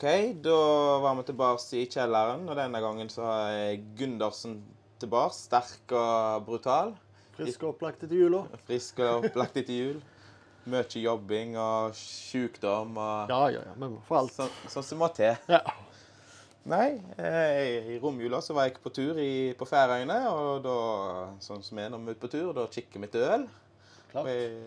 OK, da var vi tilbake i kjelleren, og denne gangen så har jeg Gundersen tilbake. Sterk og brutal. Frisk og opplagt etter jula. Frisk og opplagt etter jul. Mye jobbing og sykdom og Ja, ja, ja. Men for alt. sånn som som må til. Ja. Nei, eh, i romjula så var jeg på tur i, på Færøyene, og da, sånn som er når vi er ute på tur, da kikker vi til øl. Klart. Og jeg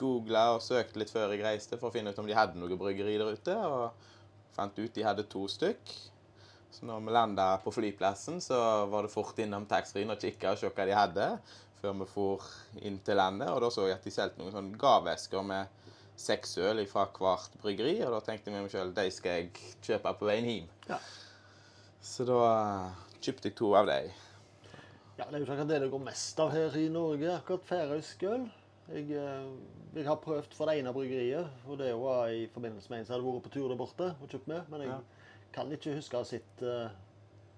googla og søkte litt før jeg reiste for å finne ut om de hadde noe bryggeri der ute, og fant ut de hadde to stykk. Så når vi landa på flyplassen, så var det fort innom taxfree-en og kikka og se hva de hadde, før vi for inn til landet. Og da så jeg at de solgte noen sånne gaveesker med seks øl fra hvert bryggeri, og da tenkte jeg med meg sjøl de skal jeg kjøpe på veien hjem. Ja. Så da kjøpte jeg to av dem. Ja, Det er jo ikke det det går mest av her i Norge, akkurat færøysk øl. Jeg, eh, jeg har prøvd for det ene bryggeriet, og det var i forbindelse med en som hadde vært på tur der borte og kjøpt med. Men jeg Ja. kan ikke huske å ha sett uh,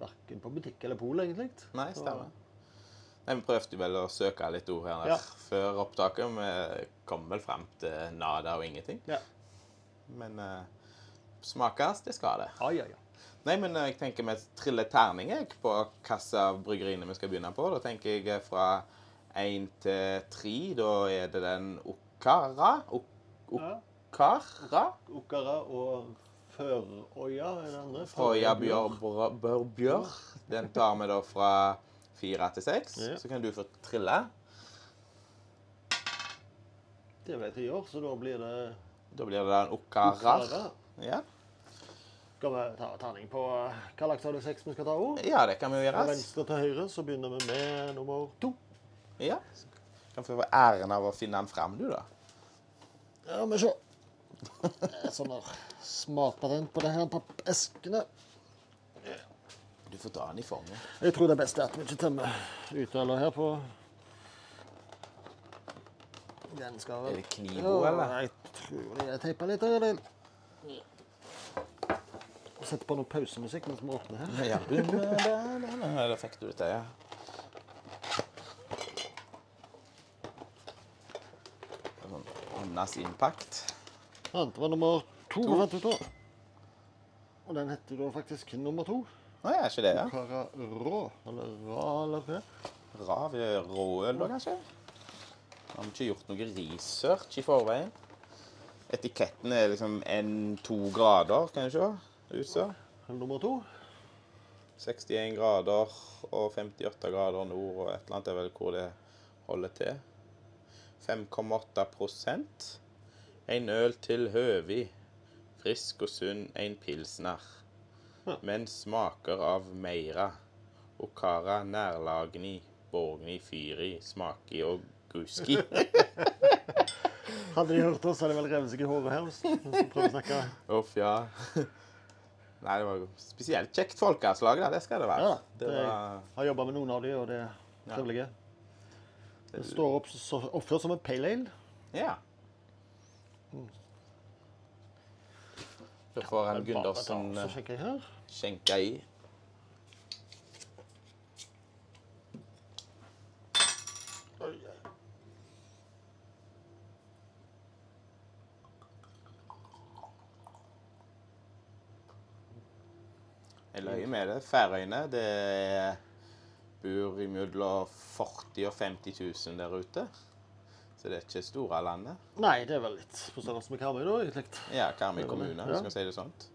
verken på butikk eller pol, egentlig. Nei, stemmer. Nei, Vi prøvde vel å søke litt ord her Ja. før opptaket. Vi kom vel frem til nada og ingenting. Ja. Men uh, smakes, det skal det. Ja, ja, ja. Nei, men eh, jeg tenker vi triller terning på hvilke av bryggeriene vi skal begynne på. Da tenker jeg eh, fra én til tre. Da er det den Okara. Okara? Okara og Førøya er den andre. Bjør, Bjør. Den tar vi da fra fire til seks. Så kan du få trille. Det vet jeg år, så da blir det Da blir det den Okara. Ja. Skal vi ta terning på eh, hva slags av de seks vi skal ta òg? ja, det kan vi jo Fra venstre til høyre så begynner vi med nummer to. Ja. Kan få æren av å finne den fram, du, da. Ja, vi er sånn der smartpatent på det her pappeskene. Du får ta den i fanget. Jeg tror det er best at vi ikke tømmer utøler her på Den skal vel Er det Knivo, eller? Jeg tror det. er teipa litt. Eller? Sette på noe pausemusikk mens vi åpner her. Ja, da, da fikk du det ja. Sånn Impact. innpakt. det var nummer to. To. ut. Og den heter da faktisk nummer to. Å ja, er ikke det, ja? Kara Rå. Eller Ra, eller hva? Rav råøl, da, kanskje? Har vi ikke gjort noe research i forveien? Etiketten er liksom en-to grader, kan du se. Ut som. Nummer to. 61 grader og 58 grader nord og et eller annet er vel hvor det holder til. 5,8% En øl til høvi. Frisk og sunn, en pilsner. Men smaker av meira. Okara nærlagni, borgni, fyri, smaki og guski. Hadde de hørt oss, hadde de vel revet seg i håret her. prøver å snakke. Uff, ja. Nei, det var spesielt kjekt folkeavslag, da. Det skal det være. Ja, det det- var Har jobba med noen av de, og det er Ja. Det står opp, så, oppført som en pale ale. Ja. Da får en Gundersen eh, skjenke i. Jeg løy med det. Færøyene det bor mellom 40 og 50 000 der ute. Så det er ikke store landet. Nei, det er vel litt på størrelse med Karmøy, da, egentlig. Ja, Karmøy kommune, Ja. hvis vi skal si det sånt.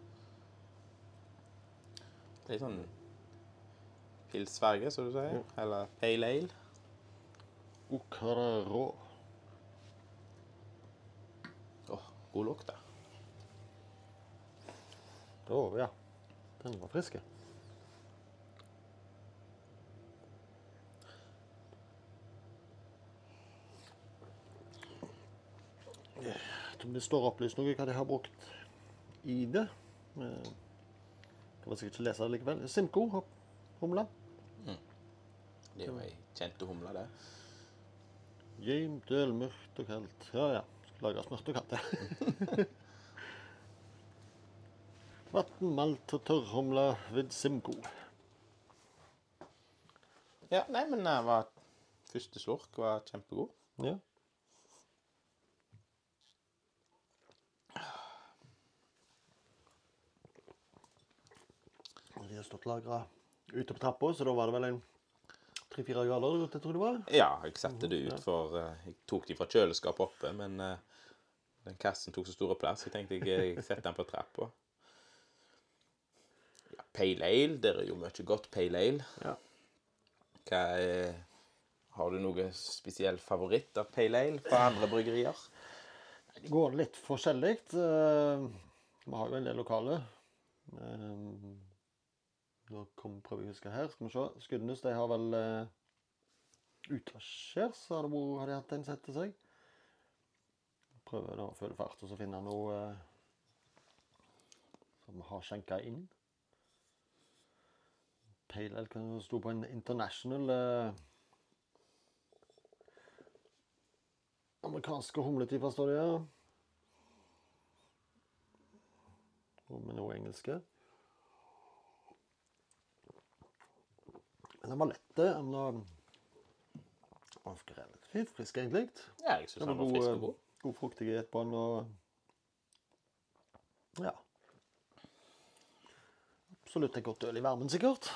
Er sånn pilsfarge, som du sier. Eller pale ale. Okara Rå. Åh, god lukt, da. Å, ja. Den var frisk. Jeg tror det står opplyst noe hva de har brukt i det. Eh, Kan man sikkert ikke lese det likevel. Simco, humle. Mm. Det er jo ei kjente humle, det. Gjemt øl, mørkt og kaldt. Ja, ja. Skal lagres mørkt og kaldt, ja. Vann, malt og tørrhumle ved Simco. Ja, nei, men det var Første slurk var kjempegod. Ja. hadde stått lagra ute på trappa, så da var det vel en tre-fire grader, jeg tror det var. Ja, jeg satte det ut, for eh, jeg tok de fra kjøleskapet oppe, men eh, den kassen tok så stor plass, jeg tenkte jeg, jeg setter den på trappa. Ja, pale ale, det er jo mye godt pale ale. Ja. Hva er, har du noe spesiell favoritt av pale ale fra andre bryggerier? Det går litt forskjellig. Eh, Vi har jo en del lokale. Eh, Nå prøver jeg å huske her. Skal vi se. Skudenes de har vel uh, Utaskjærs har, det vært- har de hatt en sette seg. Prøver da å følge fart og så finne noe uh, som har skjenka inn. Pale Ale kan stå på en international uh, Amerikanske humletyper står det, ja. Og med noe engelske. Men den var lett. Den var ganske relativt frisk, egentlig. Ja, jeg synes Den den var god, frisk og eh, god. god fruktighet på den, og Ja. Absolutt et godt øl i varmen, sikkert.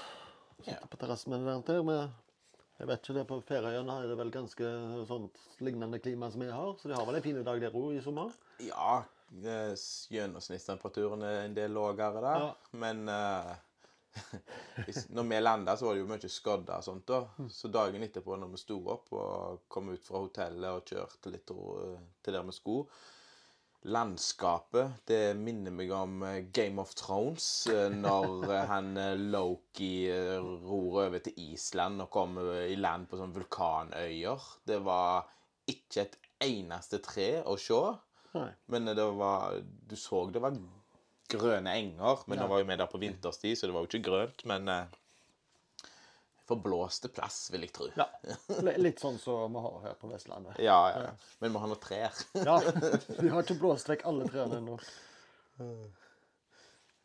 Ja. På terrassen med det der. Med, jeg vet ikke, det på Færøyene er det vel ganske sånt lignende klima som vi har, så de har vel en fin dag der òg i sommer. Ja, gjennomsnittstemperaturen er en del lavere der. Ja. Men hvis- når vi landa, så var det jo mye skodder og sånt. da. Så dagen etterpå, når vi sto opp og kom ut fra hotellet og kjørte litt eh, til der vi skulle Landskapet, det minner meg om eh, Game of Thrones. eh, Når han Loki ror over til Island og kommer i land på sånne vulkanøyer. Det var ikke et eneste tre å se. Men det var Du så det var grønne enger. Men nå var jo vi der på vinterstid, så det var jo ikke grønt. Men eh, forblåste plass, vil jeg tro. Ja. Litt sånn som vi har her på Vestlandet. Ja, ja. Men vi har noen trær. Ja, Vi har ikke blåst vekk alle trærne ennå.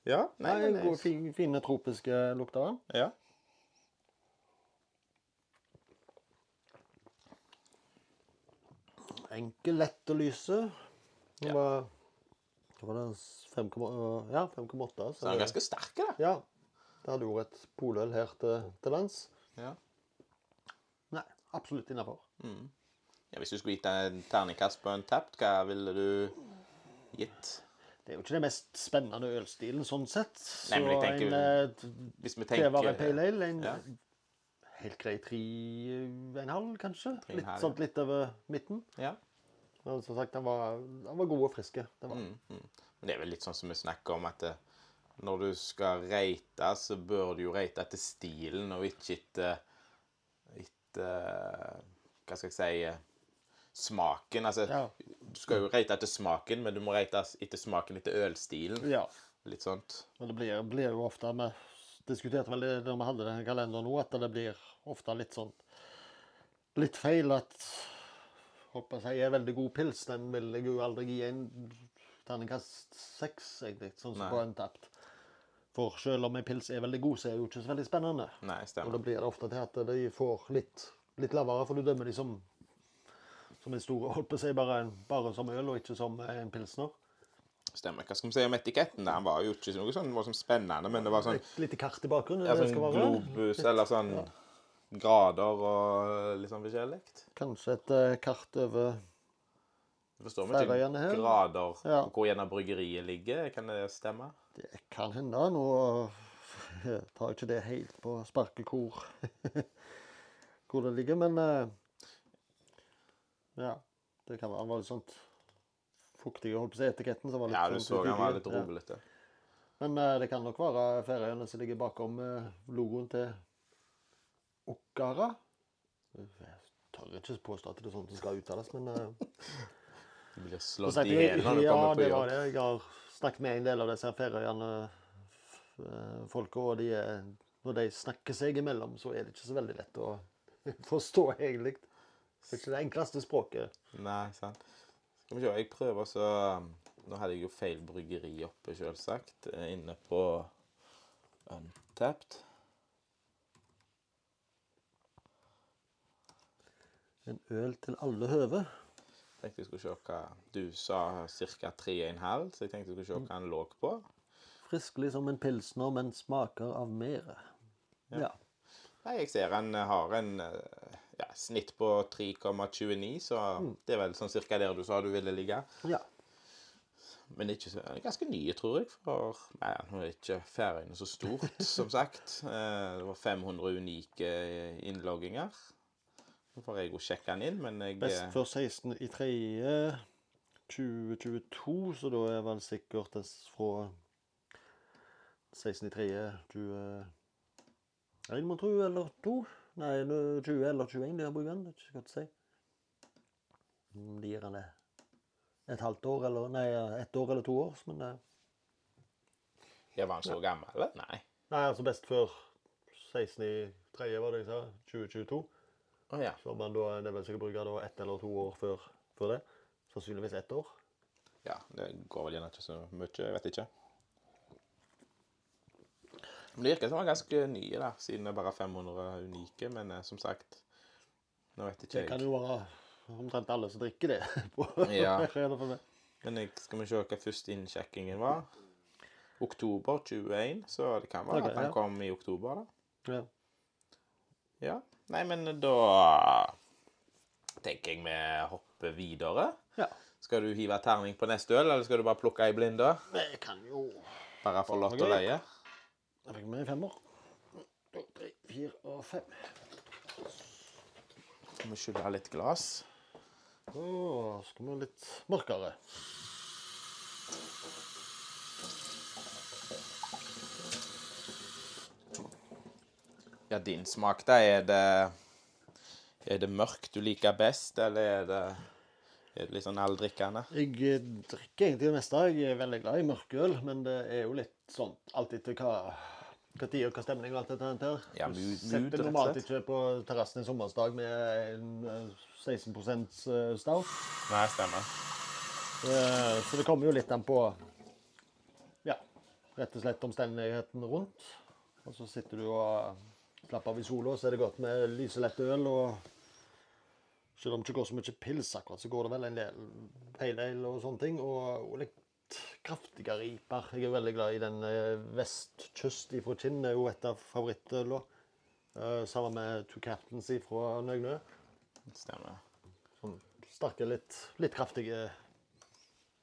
Ja, Nei, nei, gode, fin, fine tropiske lukter. Ja. Enkel, lett å lyse. Ja. var Hva var det? 5,8? Ja, 5,8. Så den er ganske sterk, da. Ja. Det hadde vært et poløl her til, til lands. Ja. Nei, absolutt innafor. ja. Hvis du skulle gitt en terningkast på en tapt, hva ville du gitt? Det er jo ikke den mest spennende ølstilen sånn sett. Så Nei, men jeg tenker- en eh, Hvis vi tenker, var en Pale Ale, en Ja. helt grei tre og en halv, kanskje. Tre og en Litt, sånn litt over midten. Ja. Men som sagt, den var, den var god og frisk. Mm, mm. Men det er vel litt sånn som vi snakker om, at det, når du skal rate, så bør du jo rate etter stilen, og ikke etter, etter Hva skal jeg si eh, Smaken. Altså, Ja. du skal jo rate etter smaken, men du må rate etter smaken etter ølstilen. Ja. Litt sånt. Men det blir, blir jo ofte Vi diskuterte vel det da vi hadde den kalenderen nå, at det blir ofte litt sånn Litt feil at holdt jeg si, veldig god pils, den vil jeg jo aldri gi en terningkast seks, egentlig, sånn som Nei. på Untapped. For selv om en pils er veldig god, så er det jo ikke så veldig spennende. Nei, Og stemmer. da blir det ofte til at de får litt, litt lavere, for du dømmer de som som en stor, holdt på å si, bare, bare som øl, og ikke som en pilsner. stemmer. Hva skal vi si om etiketten? Den var jo ikke noe sånn voldsomt spennende, men det var sånn, Et lite kart i bakgrunnen. ja, det sånn globus eller sånn grader og litt sånn forskjellig. Kanskje et eh, kart over Færøyene her. grader Ja. hvor gjerne bryggeriet ligger. Kan det stemme? Det kan hende. Nå tar jeg ikke det helt på sparkekor hvor, det ligger, men eh, Ja. Det kan være han var litt sånt fuktig holdt på å si etiketten. Så var litt Ja, du sånn så han var litt utydelig. Ja. Men eh, det kan nok være Færøyene som ligger bakom logoen til Okkara. Jeg tør ikke påstå at det er sånn som skal uttales, men uh, Du blir slått sagt, i hjel når du ja, kommer på det var det. Jeg har snakket med en del av disse Færøyene eh, og de er, når de snakker seg imellom, så er det ikke så veldig lett å forstå, egentlig. Det er ikke det enkleste språket. Nei, sant. Skal vi se, jeg prøver så Nå hadde jeg jo feil bryggeri oppe, selvsagt. eh, Inne på Untapped. En øl til alle høve. Tenkte jeg skulle se hva Du sa ca. 3,5, så jeg tenkte jeg skulle se hva han lå på. friskelig som en pilsner, men smaker av mere. Ja. Nei, jeg ser han eh, har en eh, ja, snitt på 3,29, så det er vel sånn cirka der du sa du ville ligge. ja. Men ikke så, ganske nye, tror jeg. For nei, nå er ikke Færøyene så stort, som sagt. Eh, Det var 500 unike innlogginger. Nå får jeg jo sjekke den inn, men jeg Best før 16 i 3. 2022, så da er vel sikkert det fra 16 i 3. 21, må tro, eller 2. Nei, 20 eller 21 de har brukt. Det er ikke godt å si. De gir den det et halvt år, eller nei, ett år eller to år. Men det Ja, var han så gammel? eller? Nei. Nei, altså best før 16 i 3. var det jeg sa. 2022. Å ja. Så man da, det er vel sikkert bruker da ett eller to år før, før det. Sannsynligvis ett år. Ja, det går vel gjerne ikke så mye. Jeg vet ikke. Men Det virker som det var ganske nye, da, siden det er bare 500 unike. Men eh, som sagt Nå vet ikke Det kan jo være omtrent alle som drikker det. på Ja. Men jeg, skal vi se hva første innsjekkingen var? Oktober 21, så det kan være okay, at den ja. kom i oktober, da. Ja. Ja. Nei, men da tenker jeg vi hopper videre. ja. Skal du hive terning på neste øl, eller skal du bare plukke ei blinde? Jeg kan jo Bare få lott og å leie? Jeg fikk med en femmer. To, tre, fire og fem. Skal vi skylle litt glass? Så skal vi ha litt mørkere. Ja, din smak, da. Er det, er det mørkt du liker best, eller er det, er det litt sånn alldrikkende? Jeg eh, drikker egentlig det meste. Jeg er veldig glad i mørkøl, men det er jo litt sånn alt etter hva hva tid og hva stemning og alt dette her. Ja, Du mood- mood, Setter og normalt ikke på terrassen en sommersdag med en eh, 16 eh, stout. Nei, stemmer. Eh, Så det kommer jo litt an på ja, rett og slett omstendigheten rundt. Og så sitter du og slapper av i sola, så er det godt med lyselett øl. Og selv om det ikke går så mye pils akkurat, så går det vel en del pale ale og sånne ting. Og, og litt kraftigere iper. Jeg er veldig glad i den eh, Vestkyst fra Kinn. Det er jo et av favorittølene. Eh, Sammen med Two Captains fra Nøgnø. Stemmer. Sånn sterke, litt, litt kraftige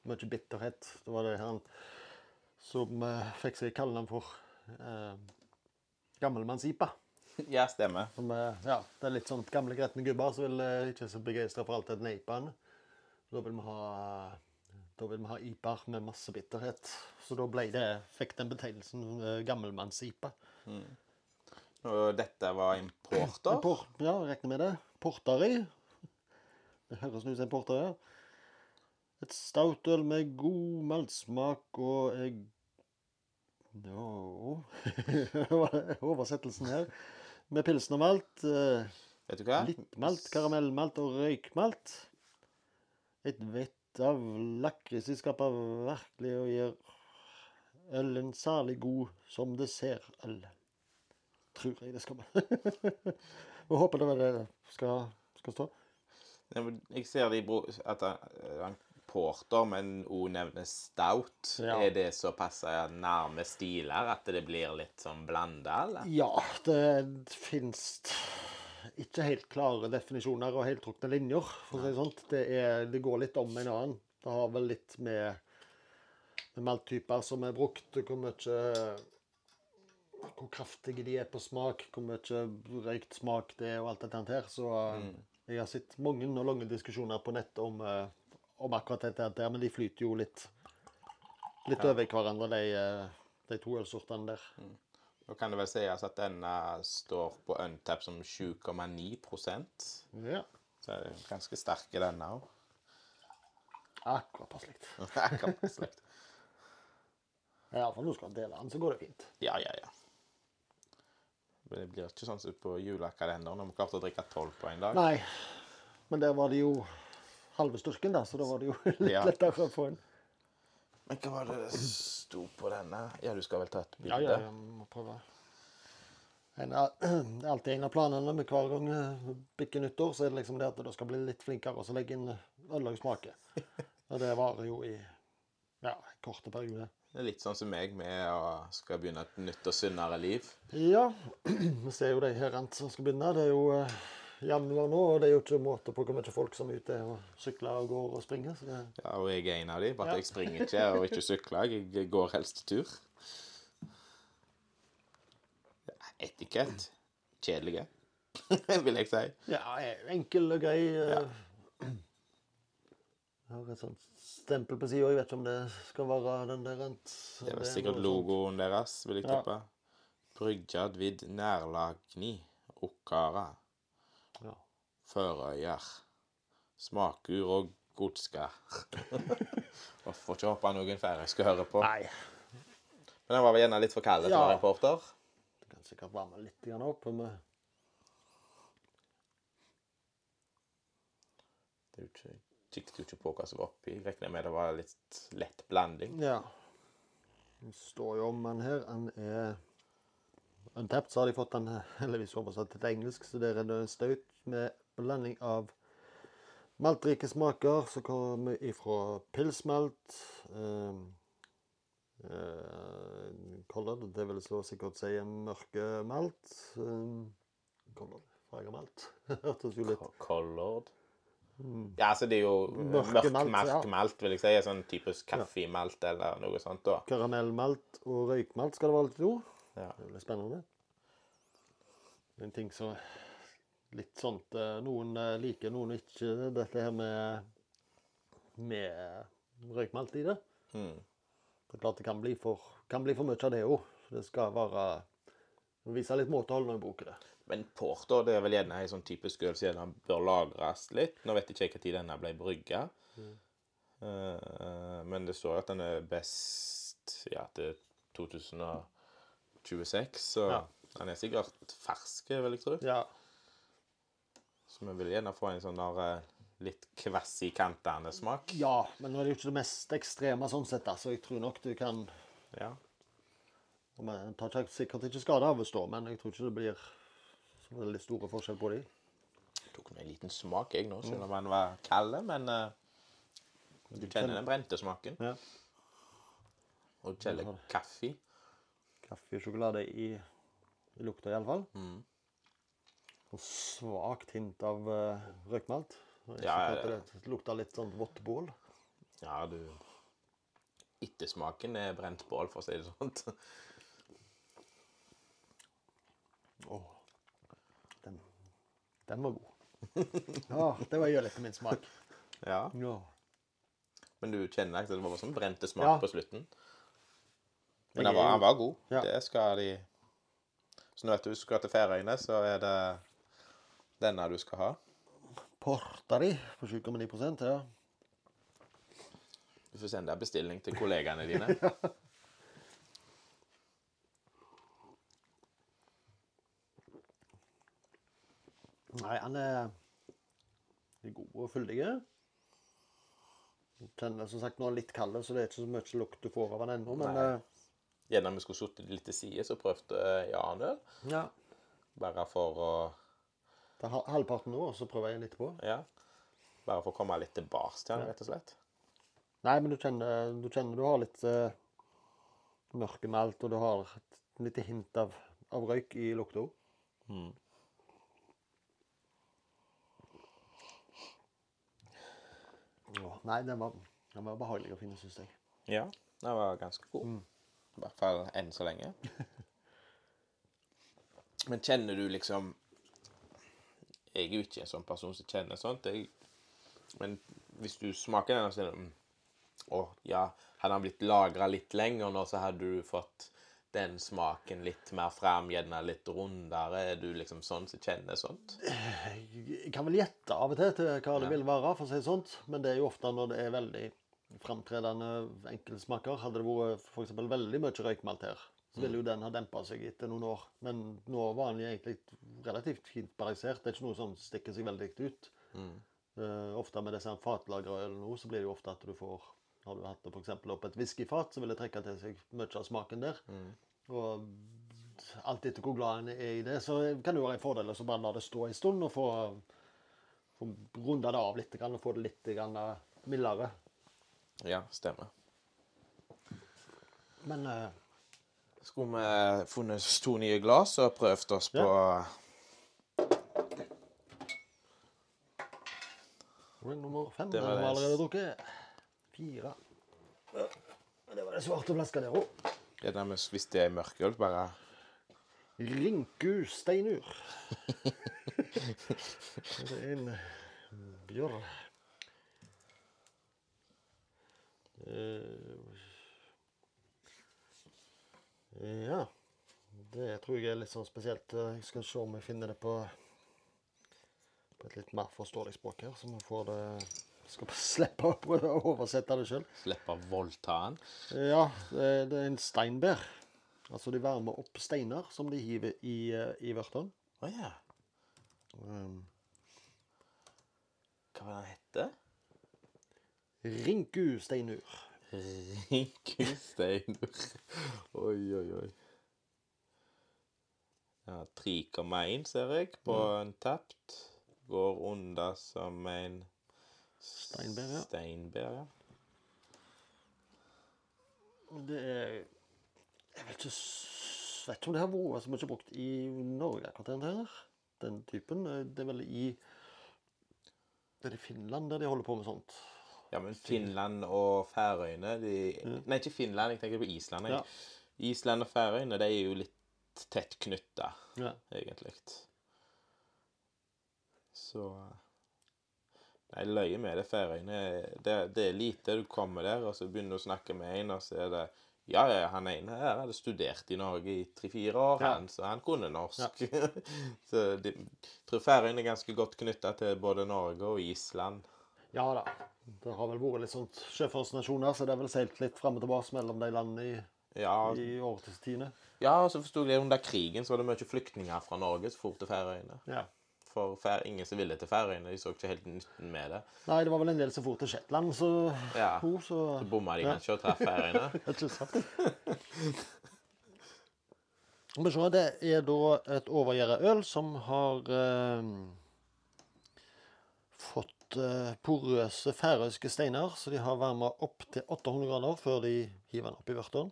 Mye bitterhet. Det var det han som eh, fikk seg kallenavn for uh, gammelmannsipa. Ja, stemmer. Som, eh, ja, det er litt sånn gamle, gretne gubber som vil eh, ikke så begeistra for alt det neipaen. Da vil vi ha da vil vi ha iper med masse bitterhet. Så da ble det, fikk den betegnelsen uh, Mm. Og dette var importer. Import, ja, jeg regner med det. Porteri. Det høres ut som en porter, ja. Et stautøl med god maltsmak og jeg Ja er Oversettelsen her. Med pilsnermalt, eh, Vet du hva? litt malt, karamellmalt og røykmalt. Et vett av lakris skaper virkelig og gjør ølen særlig god som dessertøl. Tror jeg det skal være. Vi håper det var det det skal, skal stå. Jeg ser de bro- at han, han porter, men òg nevner stout. Ja. Er det såpass nærme stiler at det blir litt sånn blanda, eller? Ja, det fins ikke helt klare definisjoner og heltrukne linjer, for å si det sånn. Det, er, det går litt om en annen. Det har vel litt med, med malttyper som er brukt, hvor mye Hvor kraftige de er på smak, hvor mye røykt smak det er og alt dette her. Så jeg har sett mange og lange diskusjoner på nett om, eh, om akkurat dette der, men de flyter jo litt, litt Ja. over hverandre, de, eh, de to ølsortene der. Da kan det vel sies at denne står på untap som 7,9% Ja. Så er den ganske sterk denne òg. Akkurat passelig. Akkurat Ja, for nå skal dele den, så går det fint. Ja, ja, ja. Men det blir ikke sånn som på julekalenderen, når vi klarte å drikke tolv på en dag. Nei, men der var det jo halve styrken, da, så da var det jo litt Ja. lettere å få en. Men hva var det det sto på denne? Ja, du skal vel ta et Ja, bilde? ja, jeg må prøve. En det er alltid en av planene med hver gang eh, bikker nyttår, så er det liksom det at du skal bli litt flinkere å legge inn ødelagssmaket. og det varer jo i ja, korte perioder. periode. Det er litt sånn som meg med å skal begynne et nytt og sunnere liv. Ja, vi ser jo de herrene som skal begynne. Det er jo eh, nå, og det er jo ikke måte på hvor mye folk som er ute og sykler og går og springer. Så det, Ja, og jeg er en av dem. bare Ja. jeg springer ikke og ikke sykler. Jeg går helst tur. Etikett. Kjedelige, vil jeg si. ja, enkel og grei. Ja. Jeg har et sånt stempel på sida. Jeg vet ikke om det skal være den der rent. Det er vel sikkert logoen deres, vil jeg tippe. Ja. vid nærlagni, okkara, Ja. Førøyer, smakur og godskar. Og får ikke håpe noen skal høre på. Nei, Men den var vel gjerne litt for kald til å være reporter. Du kan sikkert varme litt grann opp. med... Ikke, kikket jo ikke på hva som var oppi. Regner med det var litt lett blanding. ja. Det står jo om den her. Den er Untapped, så har de fått den heldigvis oversatt til engelsk, så der er det staut med blanding av maltrike smaker som kommer ifra pilsmalt. eh, uh, Colored, det vil så sikkert si mørke malt. Um, colored, farga malt. Hørtes jo litt Colored. Ja, altså det er jo mørk malt, malt, ja. malt, vil jeg si. Sånn typisk kaffemalt eller noe sånt. da. karamellmalt og røykmalt skal det være litt ord. Ja. Det blir spennende. En ting som Litt sånt eh, Noen eh, liker, noen ikke. Dette her med med røykmalt i det. Mm. Det er klart det kan bli for, kan bli for mye av det òg. Det skal være Vise litt måtehold når du bruker det. Men porter det er vel gjerne en sånn typisk øl som gjerne bør lagres litt. Nå vet jeg ikke når denne ble brygga. Eh, men det står jo at den er best ja, til 2026. Så Ja. den er sikkert fersk, vil jeg tro. Ja. Så vi vil gjerne få en sånn der eh, litt kvass i kantene smak. ja, men nå er det jo ikke det mest ekstreme sånn sett, da, så jeg tror nok du kan Ja. Det Man tar ikke- sikkert ikke skade av å stå, men jeg tror ikke det blir så veldig store forskjell på de. Tok meg en liten smak, jeg nå, selv om den var kald. Men uh, du kjenner den brente smaken. Ja. Og du kjenner kaffe. Kaffe og sjokolade i, i lukta iallfall. Mm. Og svakt hint av uh, røykmalt. Ja, ja. Det lukter litt sånn vått bål. Ja, du Ettersmaken er brent bål, for å si det sånn. Åh, den, den var god. Ja, det var jo litt min smak. Ja. Ja. Men du kjenner at det var sånn brente smak Ja. på slutten. Men han er var, var god. Ja. Det skal de Så nå vet du, hvis du skal til Færøyene, så er det denne du skal ha. Porta di på 7,9 ja. Du får sende bestilling til kollegaene dine. Nei, han er, er god og fyldig. Kjenner som sagt nå er han litt kald, så det er ikke så mye lukt du får av han ennå. Men Nei. eh, Gjerne vi skulle sittet litt til side, så prøvde Jan øl. ja, Bare for å det er ha- halvparten nå, så prøver jeg litt på. Ja. Bare for å komme litt tilbake til den, rett og slett. Nei, men du kjenner du, kjenner du har litt uh, mørke malt, og du har et lite hint av, av røyk i lukta. Mm. Nei, den var, den var behagelig å finne, syns jeg. Ja, den var ganske god. I hvert fall enn så lenge. Men kjenner du liksom Jeg er jo ikke en sånn person som kjenner sånt. Jeg, men hvis du smaker den, så er det mm, Å, ja. Hadde han blitt lagra litt lenger nå, så hadde du fått den smaken litt mer fram, gjerne litt rundere. Er du liksom sånn som kjenner sånt? Jeg kan vel gjette av og til til hva det vil være, for å si sånt. Men det er jo ofte når det er veldig framtredende enkeltsmaker. Hadde det vært f.eks. veldig mye røykmalt her, så ville jo den ha dempa seg etter noen år. Men nå var den egentlig relativt fint balansert. Det er ikke noe som stikker seg veldig ut. Eh, ofte med disse eller noe, så blir det jo ofte at du får Har du hatt det f.eks. opp et whiskyfat, så vil det trekke til seg mye av smaken der. Og alt etter hvor glad en er i det, så kan det jo være en fordel å bare la det stå en stund og få, få runda det av litt og få det litt mildere. Ja, stemmer. Men eh, Skulle vi funnet to nye glass og prøvd oss på ring nummer fem den har vi allerede drukket. Fire. Ja, Det var det svarte flaska der òg. ja, det med, Hvis det er mørkøl, bare Rinku steinur. det er en bjørn. Eh, ja. Det tror jeg er litt sånn spesielt. Jeg skal se om jeg finner det på, på et litt mer forståelig språk her, så vi får det skal slippe å prøve å oversette det sjøl. slippe å voldta den. Ja, det det er en steinbær. Altså de varmer opp steiner som de hiver i, eh, i vørteren. Å ja. Um, Hva var det den hette? Rinku steinur. Rinkusteinur. Oi, oi, oi. Ja, 3,1 ser jeg på en tapt. Går under som en Steinbær, ja. Steinbær, ja. Det er Jeg vet ikke vet ikke om det har vært så mye brukt i Norge akkurat her. Den typen. Eh, Det er vel i Det er i Finland der de holder på med sånt. Ja, men Finland og Færøyene de, Nei, ikke Finland, jeg tenker på Island. Jeg. Ja. Island og Færøyene de er jo litt tett knytta, Ja. egentlig. Så Nei, løye med det Færøyene det, det er lite. Du kommer der, og så begynner du å snakke med en, og så er det ja, ja, han ene her hadde studert i Norge i tre-fire år, Ja. han, så han kunne norsk. så de, jeg tror Færøyene er ganske godt knytta til både Norge og Island. Ja da. Det har vel vært litt sånt sjøfartsnasjoner, så det er vel seilt litt fram og tilbake mellom de landene i, Ja, i årstidene. Ja, og så forstod jeg under krigen så var det mye flyktninger fra Norge som for til Færøyene. Ja. For fær, ingen som ville til Færøyene. De så ikke helt nytten med det. Nei, det var vel en del som for til Shetland, så Ja. Ho, så Så bomma de Ja. kanskje og traff Færøyene. Ikke sant? Men så, det er da et overgjæra øl som har eh, fått eh, porøse færøyske steiner, så de har varma opp til 800 grader før de hiver den opp i vørteren.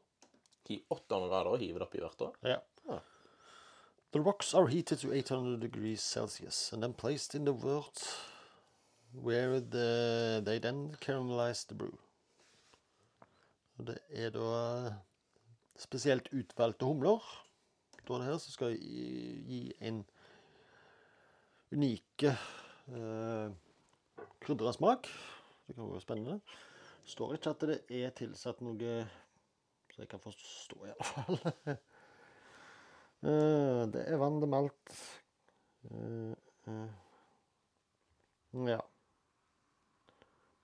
I 800 grader og hiver det i vørta. Ja. Ja. The rocks are heated to 800 degrees Celsius and then placed in the wort where the, they then caramelize the brew. Og det er da spesielt utvalgte humler da det her, som skal gi, gi en unike uh, krydra smak. Det kan være spennende. Det står ikke at det er tilsatt noe så jeg kan forstå, i alle fall. Eh, det er vann, det er malt. Eh, eh. Ja.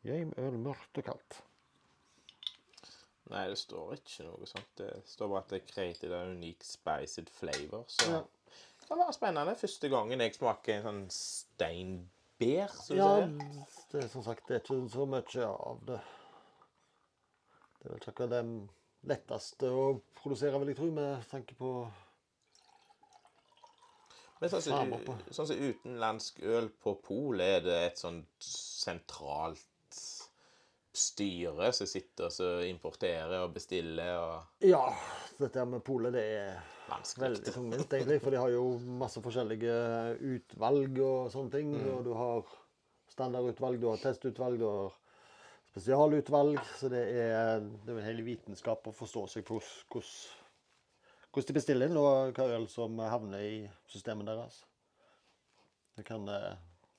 Gjøym, øl, mørkt og kaldt. Nei, det står ikke noe sånt. Det står bare at det er created a unique spiced flavor. Så Ja. det kan være spennende. Første gangen jeg smaker en sånn steinbær, som du Ja, sier. det er som sagt det er ikke så mye av det. Det er vel ikke det letteste å produsere, vil jeg tro, med tanke på Men sånn som sånn utenlandsk øl på polet, er det et sånt sentralt styre som sitter og importerer og bestiller og Ja, dette med polet, det er vanskelig. veldig tungvint, egentlig. For de har jo masse forskjellige utvalg og sånne ting. Og du har standardutvalg, du har testutvalg, du har spesialutvalg. Så det er, det er en hel vitenskap å forstå seg på hvordan- de bestiller inn, og hva øl som havner i systemet deres. Det, kan,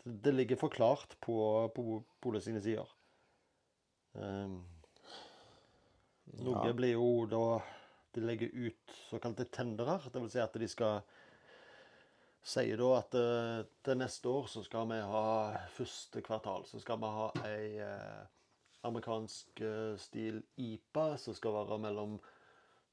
det ligger forklart på, på på sine sider. Um, noe Ja. blir jo da De legger ut såkalte tendere. Det vil si at de skal sier da at uh, til neste år så skal vi ha første kvartal så skal vi ha ei uh, amerikansk uh, stil IPA som skal være mellom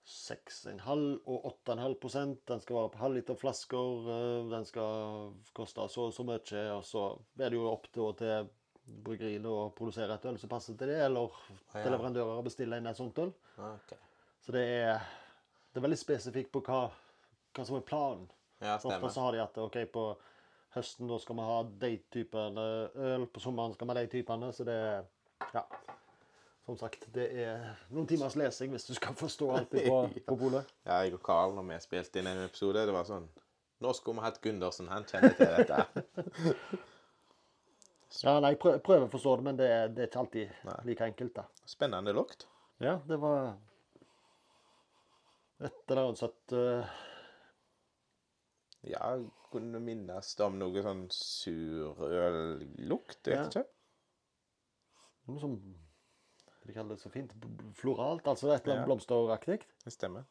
6,5 og 8,5 prosent. Den skal være på halvliterflasker. Den skal koste så og så mye. Og så er det jo opp til, til bryggeriene å produsere et øl som passer til det, eller ja. leverandører å bestille inn et sånt øl. Okay. Så det er, det er veldig spesifikt på hva, hva som er planen. Ja, stemmer. ofte så har de at ok, på høsten da skal vi ha de typene øl, på sommeren skal vi ha de typene. Så det er ja. som sagt, det er noen timers lesing hvis du skal forstå alt på, på polet. Ja, jeg og Karl, når vi spilte inn en episode, det var sånn Nå skulle vi hatt Gundersen, han kjenner til dette. Ja, nei, prøv, prøver å forstå det, men det, er- det er ikke alltid Nei. like enkelt, da. Spennende lukt. Ja, det var et eller annet sånt uh... Ja, kunne minnes det om noe sånn surøllukt, vet Ja. ikke. Noe som de kaller det så fint floralt, altså et eller annet Ja. blomsteraktig. Det stemmer.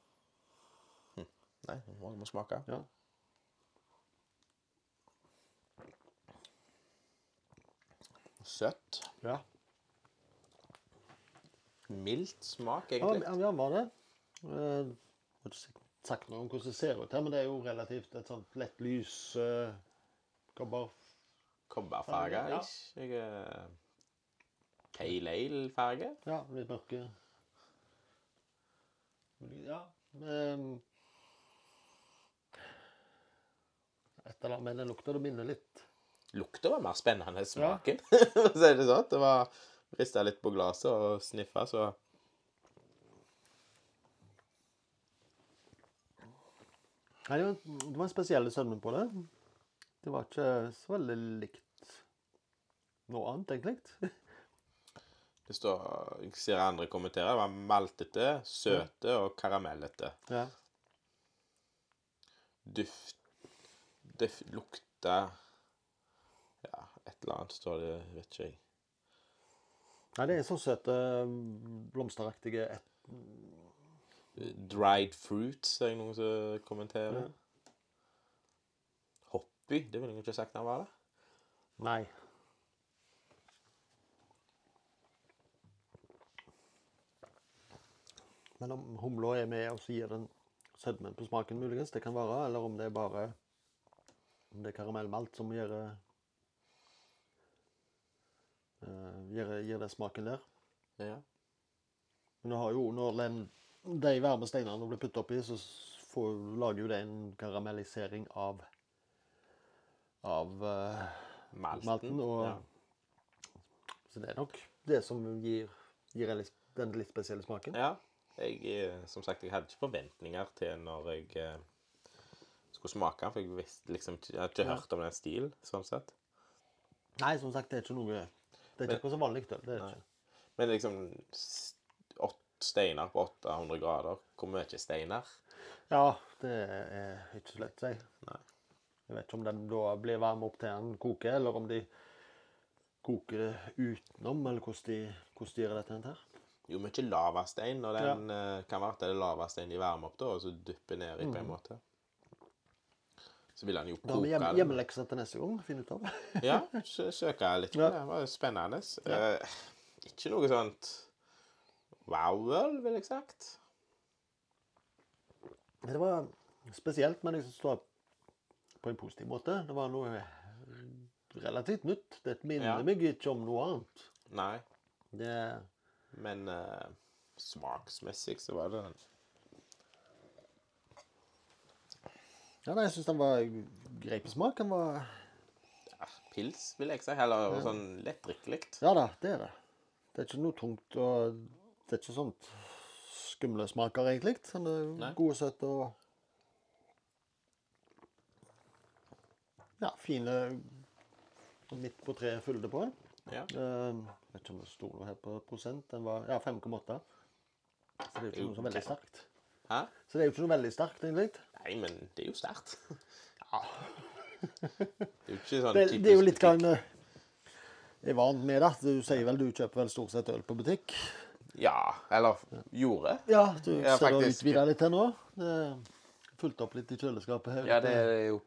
Hm. Nei, nå må, vi smake. Ja. Søtt. Ja. Mildt smak, egentlig. ja, ja, var det. Eh, Jeg har ikke sagt noe om hvordan det ser ut her, men det er jo relativt et sånt lett lys uh, kobber. Kobberfarge. Ja. ikke? Jeg, eh, Pale ale-farge. Ja, litt mørke. Ja. Men, et eller annet, med den lukter det minner litt. Lukta var mer spennende enn smaken, Ja. det sånn. Det var Rista litt på glasset og sniffa, så Nei, det var, det var en spesiell sødme på det. Det var ikke så veldig likt noe annet, egentlig. det står Jeg ser andre kommentere. Det var maltete, søte og karamellete. Ja. Duft Duft Lukta et eller annet står det, vet ikke jeg. Nei, det er så søte, blomsteraktige et, Dried fruits, er det noen som kommenterer. Hoppy, det ville jeg ikke sagt han var det. Nei. Men om humla er med og så gir den sødmen på smaken, muligens, det kan være, eller om det er bare om det er karamellmalt som gjør, eh, gir, gir det smaken der. Ja. Men du har jo, når den, de varme steinene blir puttet oppi, så får, lager jo det en karamellisering av av uh, Malten. malten. Og, ja. Så det er nok det som gir, gir litt, den litt spesielle smaken. Ja. Jeg, eh, som sagt, jeg hadde ikke forventninger til når jeg uh, skulle smake for jeg visste liksom jeg hadde ikke hørt om den stilen, sånn sett. Nei, som sagt, det er ikke noe Det er ikke noe som vanlig øl. Det er det Nei. ikke. Men liksom s- steiner på 800 grader, hvor mye steiner? Ja, det er ikke så lett å si. Nei. Jeg vet ikke om den da blir varm opp til den koker, eller om de koker det utenom, eller hvordan de, hvordan de gjør dette her. Jo, mye lavastein, og den eh, kan være at det er lavastein de varmer opp da, og så dypper ned i på en måte. Så vil han jo Mm. Da har vi koke hjem, den. hjemmelekser til neste gang. Finne ut av. Ja, sø- søke litt på det. Det var jo spennende. Eh, ikke noe sånt wow-øl, vil jeg sagt. Det var spesielt, men jeg syns det var på en positiv måte. Det var noe relativt nytt. Det minner Ja. meg ikke om noe annet. Nei, Det, men eh, smaksmessig så var det den. Ja, nei, jeg syns den var grei på smak. Den var Ja, pils, vil jeg si. Eller sånn lettdrikkelig. Ja da, det er det. Det er ikke noe tungt og Det er ikke sånt skumle smaker, egentlig. Den er Nei. god og søt og Ja, fine midt på treet fylde på den. Ja. Eh, vet ikke om det sto noe her på prosent. Den var ja, 5,8. Så det er jo ikke noe så veldig sterkt. Hæ? Så det er jo ikke noe veldig sterkt, egentlig. Nei, men det er jo sterkt. Ja. Det er jo ikke sånn Det, typisk det er jo litt hva en er vant med, da. Du sier vel du kjøper vel stort sett øl på butikk? Ja, eller gjorde. Ja, du Ja, ser faktisk. utvida litt her nå. Det fulgt opp litt i kjøleskapet her. Ja, det er jo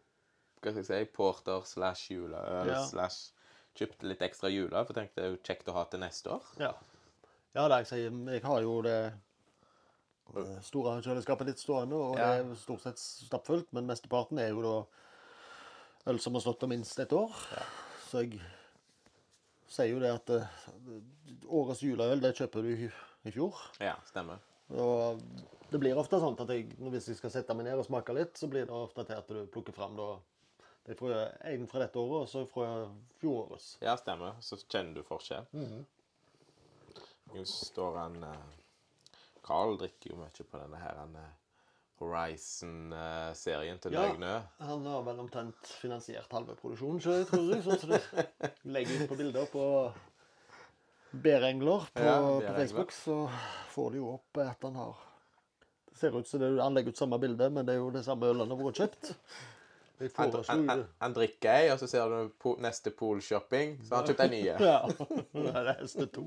hva skal jeg si, porter slash juleøl Ja. slash Kjøpte litt ekstra juleøl, for jeg tenkte det er jo kjekt å ha til neste år. Ja, ja det jeg sier, jeg har jo det det store kjøleskapet ditt stående, og Ja. det er stort sett stappfullt, men mesteparten er jo da øl som har stått der minst et år. Så jeg sier jo det at eh, årets juleøl, det kjøper du i, fjor. Ja, stemmer. Og det blir ofte sånn at jeg, hvis jeg skal sette meg ned og smake litt, så blir det ofte til at du plukker fram da det er fra, en fra dette året, og så fra fjorårets. Ja, stemmer. Så kjenner du forskjell. Nå står han eh, Carl drikker jo mye på denne her eh, Horizon-serien til Ja. Han har vel omtrent finansiert halve produksjonen, så jeg tror jeg. Sånn som du legger ut på bilder på bærengler på, Ja, på. Facebook, så får de jo opp at han har Det ser ut som det, han legger ut samme bilde, men det er jo det samme ølet han har vært kjøpt. Han, han, han, han drikker ei, og så ser du neste Pool-shopping, så har han kjøpt ei nye. Ja. Det er heste to.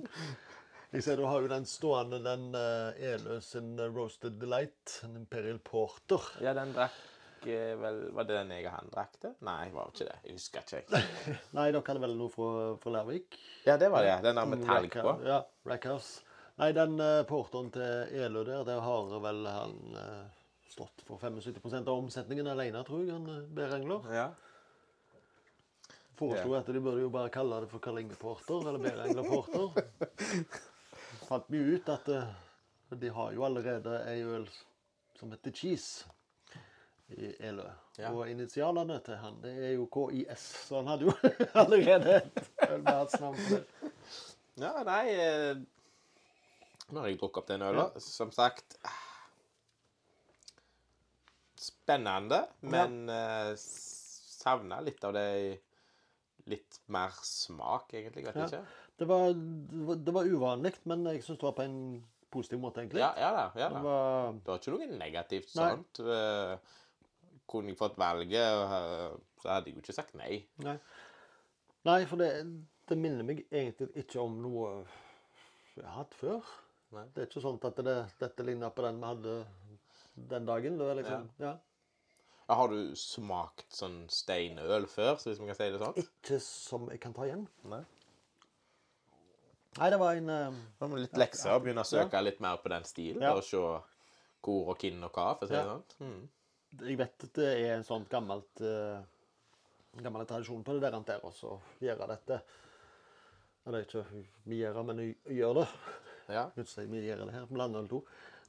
Jeg ser du har jo den stående, den uh, Elø sin eh, Roasted Delight, en Imperial Porter. Ja, den drakk eh, vel Var det den jeg og han drakk det? Nei, var det ikke det. Jeg husker ikke. jeg. Nei, dere hadde vel noe fra, fra Lærvik? Ja, det var det. Den har vi talg på. Ja, Rackhouse. Nei, den uh, porteren til Elø der, der har vel han uh, stått for 75% av omsetningen alene, tror jeg, han Bærengler. Ja. Foreslo at de burde jo bare kalle det for Karlinge Porter, eller Bærengler Porter. Fant vi ut at eh, de har jo allerede ei øl som heter Cheese i Elø. Ja. Og initialene til han, det er jo KIS, så han hadde jo allerede et øl med hans navn på det. ja, nei eh, Nå har jeg drukket opp den øla. Som sagt Spennende, men eh, savna litt av det Litt mer smak, egentlig. Vet Ja. ikke. Det var, det var, var uvanlig, men jeg syns det var på en positiv måte, egentlig. Ja, ja da. ja Det var Det var ikke noe negativt sånt. Nei. Kunne jeg fått valget, eh, så hadde jeg jo ikke sagt nei. Nei, Nei for det, det minner meg egentlig ikke om noe jeg har hatt før. Nei. Det er ikke sånn at det, dette ligner på den vi hadde den dagen. Det var liksom, ja. Ja, Har du smakt sånn steinøl før, så hvis man kan si det sånn? Ikke som jeg kan ta igjen. Nei. Nei, det var en uh, litt lekser å begynne å søke litt mer på den stilen, Ja. og se hvor og hvem og hva, for å si det sånn. Mm. Jeg vet at det er en sånn gammelt uh, gammel tradisjon på det der, der også, å gjøre dette. Eller ikke vi gjør det, men vi gjør det. Ja. Si vi gjør det her, blander eller to.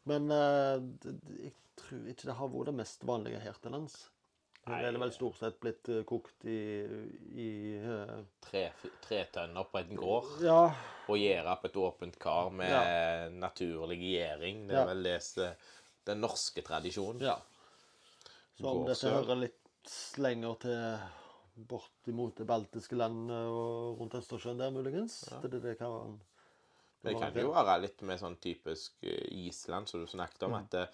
Men det- jeg tror ikke det har vært det mest vanlige her til lands. Det Nei. er vel stort sett blitt eh, kokt i, i uh... Tre, tre tønner på en gård, Ja, og gjæra på et åpent kar med naturlig gjæring. Det er Ja. vel det den norske tradisjonen. ja. Så om dette hører litt lenger til bortimot det baltiske landet og rundt Østersjøen der, muligens. Det, det, det kan Det kan jo være litt med sånn typisk eh, Island, som du snakket Mm. om. At eh,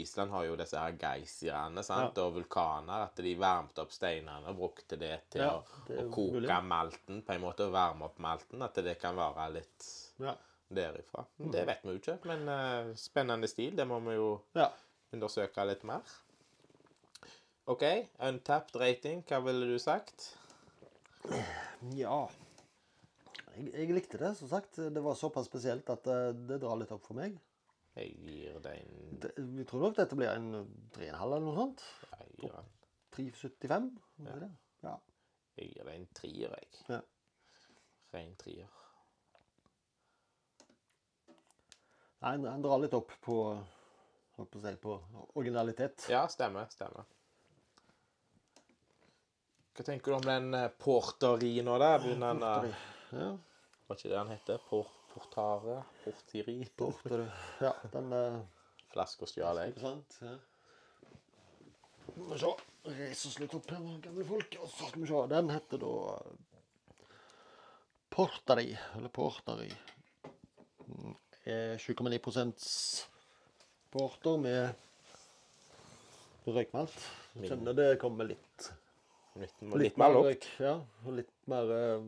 Island har jo disse her geysirene ja. og vulkaner. At de varmte opp steinene og brukte det til Ja, det å, å koke mulig. malten. På en måte å varme opp malten. At det kan være litt Ja. derifra. Mm. Det vet vi jo ikke. Men uh, spennende stil. Det må vi jo ja. undersøke litt mer. OK. Untapped rating. Hva ville du sagt? Ja. Jeg, jeg likte det, som sagt. Det var såpass spesielt at det, det drar litt opp for meg. Jeg gir det en Det, vi tror nok dette blir en 3,5 eller noe sånt. Jeg gir den, 3,75. Ja. Det? Ja. jeg gir det en trier, jeg. Ja. Ren trier. Nei, han- han drar litt opp på på si, på originalitet. Ja, stemmer. Stemmer. Hva tenker du om den eh, porteri nå, da? Begynner den å Ja, Var ikke det han heter? Por portare? Portiri? Portere. ja den uh, Flaska stjal jeg. Sant? Ja. Vi se. Reise oss litt opp her, gamle folk. Og så skal vi se. Den heter da Portari. Porteri. Eller Porteri. Mm, er 7,9 porter med røykmalt. Kjenner det kommer litt Litt, litt mer lukt. røyk. Ja, og litt mer eh,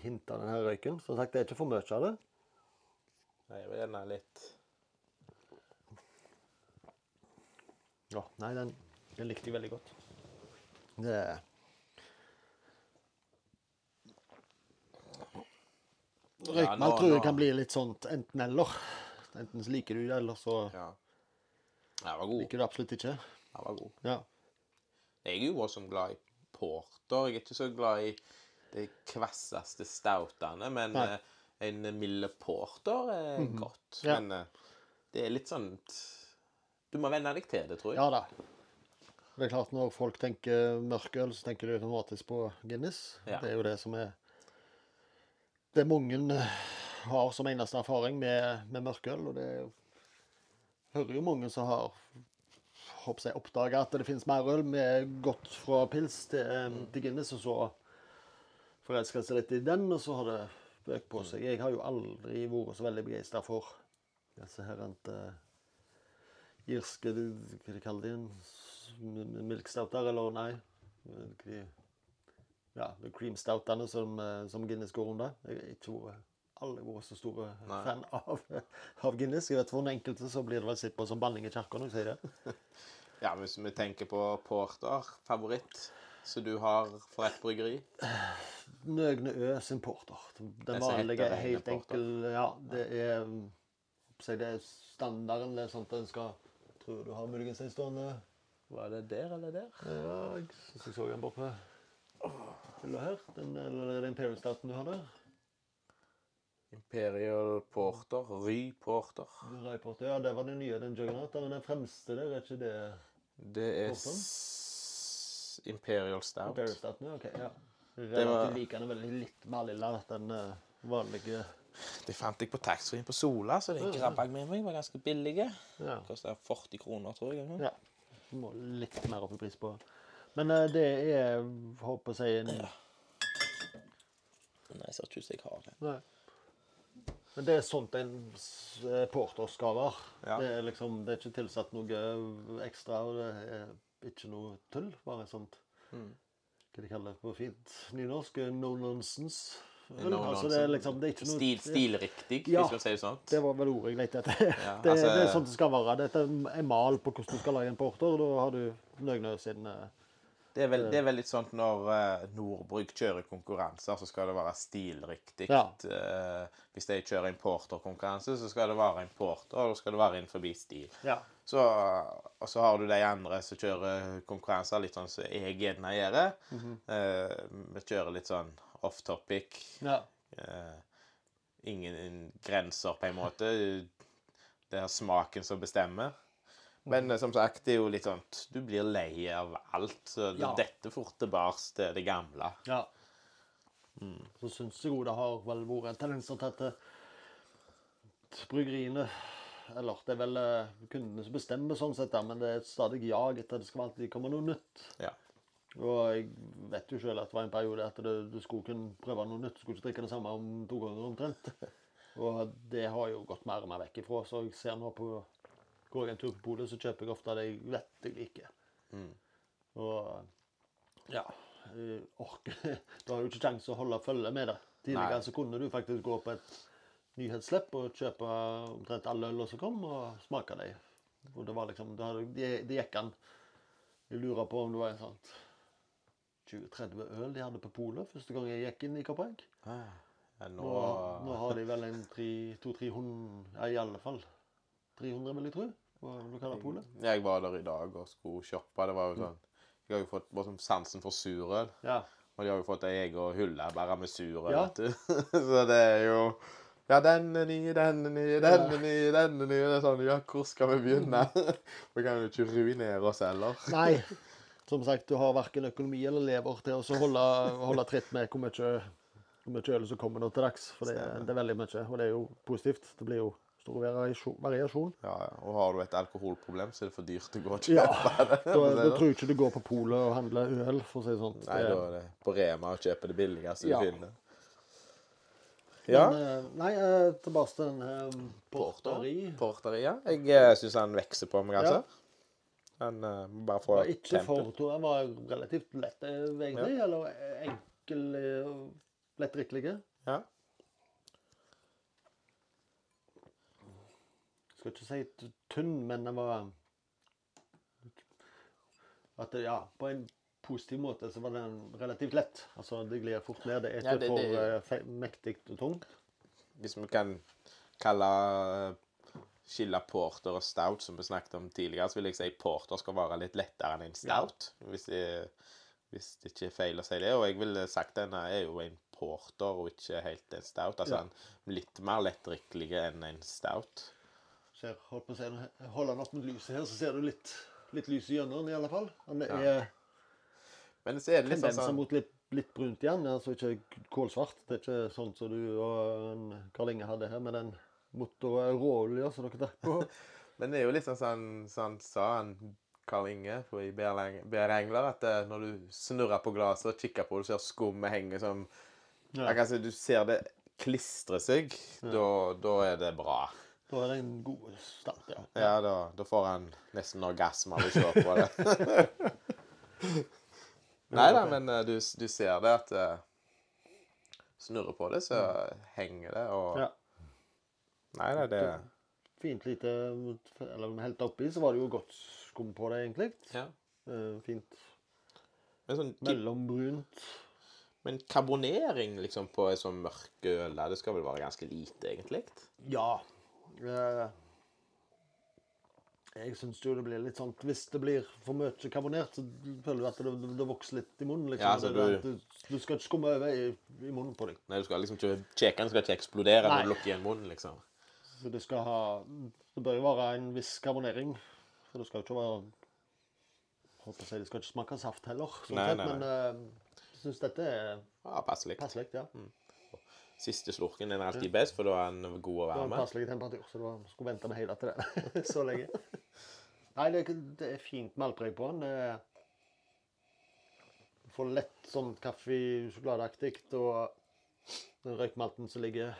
Hint av denne røyken. Som sagt, det er ikke for mye av det. Jeg vil gjerne litt Ja, nei, den, den likte jeg veldig godt. Det Røykmalt nå- tror jeg kan bli litt sånn enten-eller. Enten så liker du det, eller så Ja. Var god. liker du det absolutt ikke. Den var god. Ja. Jeg er jo også glad i porter. Jeg er ikke så glad i de kvasseste stoutene, men Nei. eh, en milde porter er godt. Ja. Men eh, det er litt sånn Du må venne deg til det, tror jeg. ja da. Det er klart Når folk tenker mørkøl, så tenker de automatisk på Guinness. Ja. Det er jo det som er det mange eh, har som eneste erfaring med, med mørkøl. Og det hører jo mange som har håper jeg, oppdaga at det finnes mer øl med godt fra pils til, til Guinness, og så forelska seg litt i den, og så har det bøk på seg. Jeg har jo aldri vært så veldig begeistra for disse her uh, irske Hva de kaller de? Milkstouter, eller nei? De, ja, cream stoutene som, eh, som Guinness går under. Jeg har ikke vært aldri vært så stor Nei. fan av, av Guinness. Jeg vet For den enkelte så blir det vel sett på som banning i kirka når jeg sier det. Ja, Hvis vi tenker på porter, favoritt som du har for ett bryggeri? Nøgne Ø sin porter. Den vanlige, helt enkel Ja, det er si det er standarden. Det er sånt en skal Tror du har muligens en stående Var det der eller der? Ja, jeg syns jeg så den borte hylla her. Den, eller er det Imperial Stouten du har der? Imperial Porter, Ry Porter. Ry Porter. Ja, det var den nye, den Juggernaut. Men den fremste der, er ikke det Det er Porter? Imperial Stout. Imperial Stout, Ja, ok. Ja. var- lik den er veldig litt mer lilla enn den eh, vanlige. Det fant jeg på taxfree på Sola, så det grabba jeg med meg. Var ganske billig. Ja. Kosta 40 kroner, tror jeg. Ja. Du må litt mer opp i pris på. Men uh, det er håper jeg en Nei, jeg ser ikke ut som jeg har det. Nei. Men det er sånt en eh, porter skal være. Ja. Det, er liksom, det er ikke tilsatt noe ekstra, og det er ikke noe tull. Bare sånt Mm. Hva de kaller det på fint nynorsk? No nonsense. No altså, det er liksom det er ikke noe Stil, stilriktig, Ja. hvis man sier det sånn. Det var vel ordet jeg lette etter. Ja, det, altså- det er sånn det skal være. Dette er en mal på hvordan du skal lage en porter. og Da har du Nøgnø sin eh, Det er vel, det er vel litt sånn når uh, Nordbrygg kjører konkurranser, så skal det være stilriktig. Ja. Uh, hvis de kjører importerkonkurranse, så skal det være importer, og da skal det være innenfor stil. Ja. Så, og så har du de andre som kjører konkurranser litt sånn som jeg gjerne gjør. Mm -hmm. uh, vi kjører litt sånn off topic. ja. Eh, ingen grenser, på en måte. Det er smaken som bestemmer. Men eh, som sagt, det er jo litt sånn Du blir lei av alt. Så det, Ja. dette fort tilbake til det gamle. Ja. Så syns jeg jo det har vel vært en tendens til at bryggeriene Eller det er vel eh, kundene som bestemmer sånn sett, men det er et stadig jag etter det skal alltid komme noe nytt. Ja. Og jeg vet jo selv at det var en periode at du skulle kunne prøve noe nytt. Du skulle ikke drikke det samme om to ganger omtrent. Og det har jo gått mer og mer vekk ifra. Så jeg ser nå på Går jeg en tur på polet, så kjøper jeg ofte det jeg vet jeg liker. Mm. Og ja orker Du har jo ikke kjangs å holde følge med det. Tidligere Nei. så kunne du faktisk gå på et nyhetsslipp og kjøpe omtrent alle ølene som kom, og smake dem. Og det var liksom Det, de, det gikk an. Jeg lurer på om det var en sånn 20-30 øl de hadde på polet første gang jeg gikk inn i Kappegg. Ja, nå, Nå, nå har de vel en 200-300 Ja, i alle fall 300, vil jeg tro, på lokale polet. Jeg var der i dag og skulle shoppe. Det var jo sånn Jeg har jo fått sånn sansen for surøl. Ja. Og de har jo fått ei egen hylle bare med surøl. Ja. vet du. Så det er jo Ja, denne nye, denne nye, denne nye, denne nye. Det er sånn Ja, hvor skal vi begynne? Vi kan jo ikke ruinere oss heller. Nei. Som sagt, du har verken økonomi eller lever til å holde, holde tritt med hvor mye, hvor mye øl som kommer nå til dags. For det, det er veldig mye, og det er jo positivt. Det blir jo stor variasjon. Ja, ja. Og har du et alkoholproblem, så er det for dyrt å gå og Ja, det. Da, da tror jeg ikke du går på polet og handler øl, for å si det sånn. Nei, da er det på Rema og kjøper det billigste Ja. du finner. Ja. Men, eh, nei, eh, tilbake til den eh, porteri. ja. Jeg syns han vokser på meg, altså. Han må bare få tempel. ikke for to. han var relativt lett, egentlig. Eller enkel lett drikkelig. Ja. Skal ikke si tynn, men den var At ja, på en positiv måte så var den relativt lett. Altså, det glir fort ned. Det er ikke Ja, det- for det- eh, fe- mektig og tungt. Hvis vi kan kalle uh, skille porter og stout, som vi snakket om tidligere, så vil jeg si porter skal være litt lettere enn en stout. Hvis, det, hvis det ikke er feil å si det. Og jeg ville sagt denne er jo en porter og ikke helt en stout. Altså Ja. en litt mer lettdrikkelig enn en stout. Ser, holdt på å si, holde den opp mot lyset her, så ser du litt, litt lys gjennom den i alle fall. Den Ja. er Men så er det litt sånn, mot litt litt brunt igjen. Altså ikke kålsvart. Det er ikke sånn som du og Karl Inge hadde her med den motor- råolja som dere drakk på. Men det er jo litt sånn som han- sa, han Karl Inge i BR Engler, at eh, når du snurrer på glasset og kikker på det, ser skummet henge som Ja. Jeg kan si, Du ser det klistre seg, da, da er det bra. Da er det en god start, ja. Ja, da, da får han nesten orgasme av å se på det. Nei da, men eh, du, du ser det at uh, Snurrer på det, så henger det, og Ja. Nei da, det Fint lite Eller helt oppi, så var det jo godt skum på det, egentlig. ja. Uh, Fint sånn, mellombrunt. men karbonering liksom på en sånn mørk øl det skal vel være ganske lite, egentlig? Ja. Eh, Jeg syns jo det blir litt sånn Hvis det blir for mye karbonert, så føler du at det, det vokser litt i munnen. liksom. Ja, altså, du- du, du skal ikke skumme over i, i munnen på deg. Nei, du skal liksom ikke Kjekene skal ikke eksplodere Nei. når du lukker igjen munnen, liksom. Så det skal ha Det bør jo være en viss karbonering. For det skal jo ikke være Håper si, Det skal ikke smake saft heller, sånn Nei, sett, nei, men jeg jeg syns dette er Ja, passelig. passelig. Ja. Siste slurken er alltid best, for da er den god å være med. Det var en passelig temperatur, så da skulle vente med hele til det så lenge. Nei, det, det er fint maltpreg på den. Du får lett sånn kaffe-sjokoladeaktig, og den røykmalten som ligger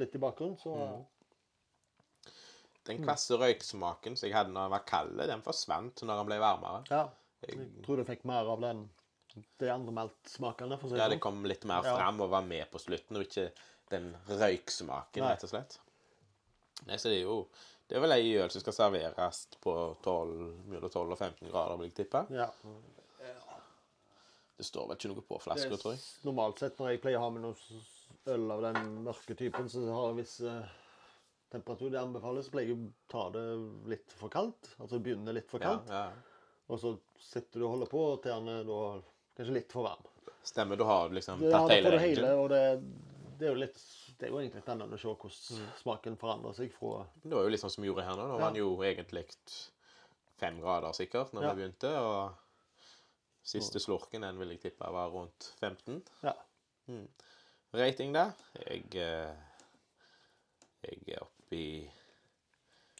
litt i bakgrunnen, så Mm. Den kvasse røyksmaken som jeg hadde når den var kald, den forsvant når den ble varmere. Ja. Jeg tror du fikk mer av den de andre meltsmakene. for å si Ja, det sånn. kom litt mer Ja. fram og var med på slutten, og ikke den røyksmaken, Nei. rett og slett. Nei, så det er jo Det er vel ei øl som skal serveres på 12, mellom 12 og 15 grader, vil jeg tippe. Ja. Det står vel ikke noe på flaska, tror jeg. normalt sett når jeg pleier å ha med noe øl av den mørke typen, så har jeg viss eh, temperatur det anbefales, så pleier jeg å ta det litt for kaldt. Altså begynne litt for kaldt. ja. Og så sitter du og holder på til den da kanskje litt for varm. Stemmer, da har du liksom Ja, tatt da hele får du hele, og det, det er jo litt det er jo egentlig spennende å se hvordan Mm. smaken forandrer seg fra Det var jo litt sånn som vi gjorde her nå. Nå Ja. var den jo egentlig fem grader sikkert når Ja. vi begynte, og siste slurken den vil jeg tippe var rundt 15. Ja. Rating, da? Jeg, eh, jeg er oppe i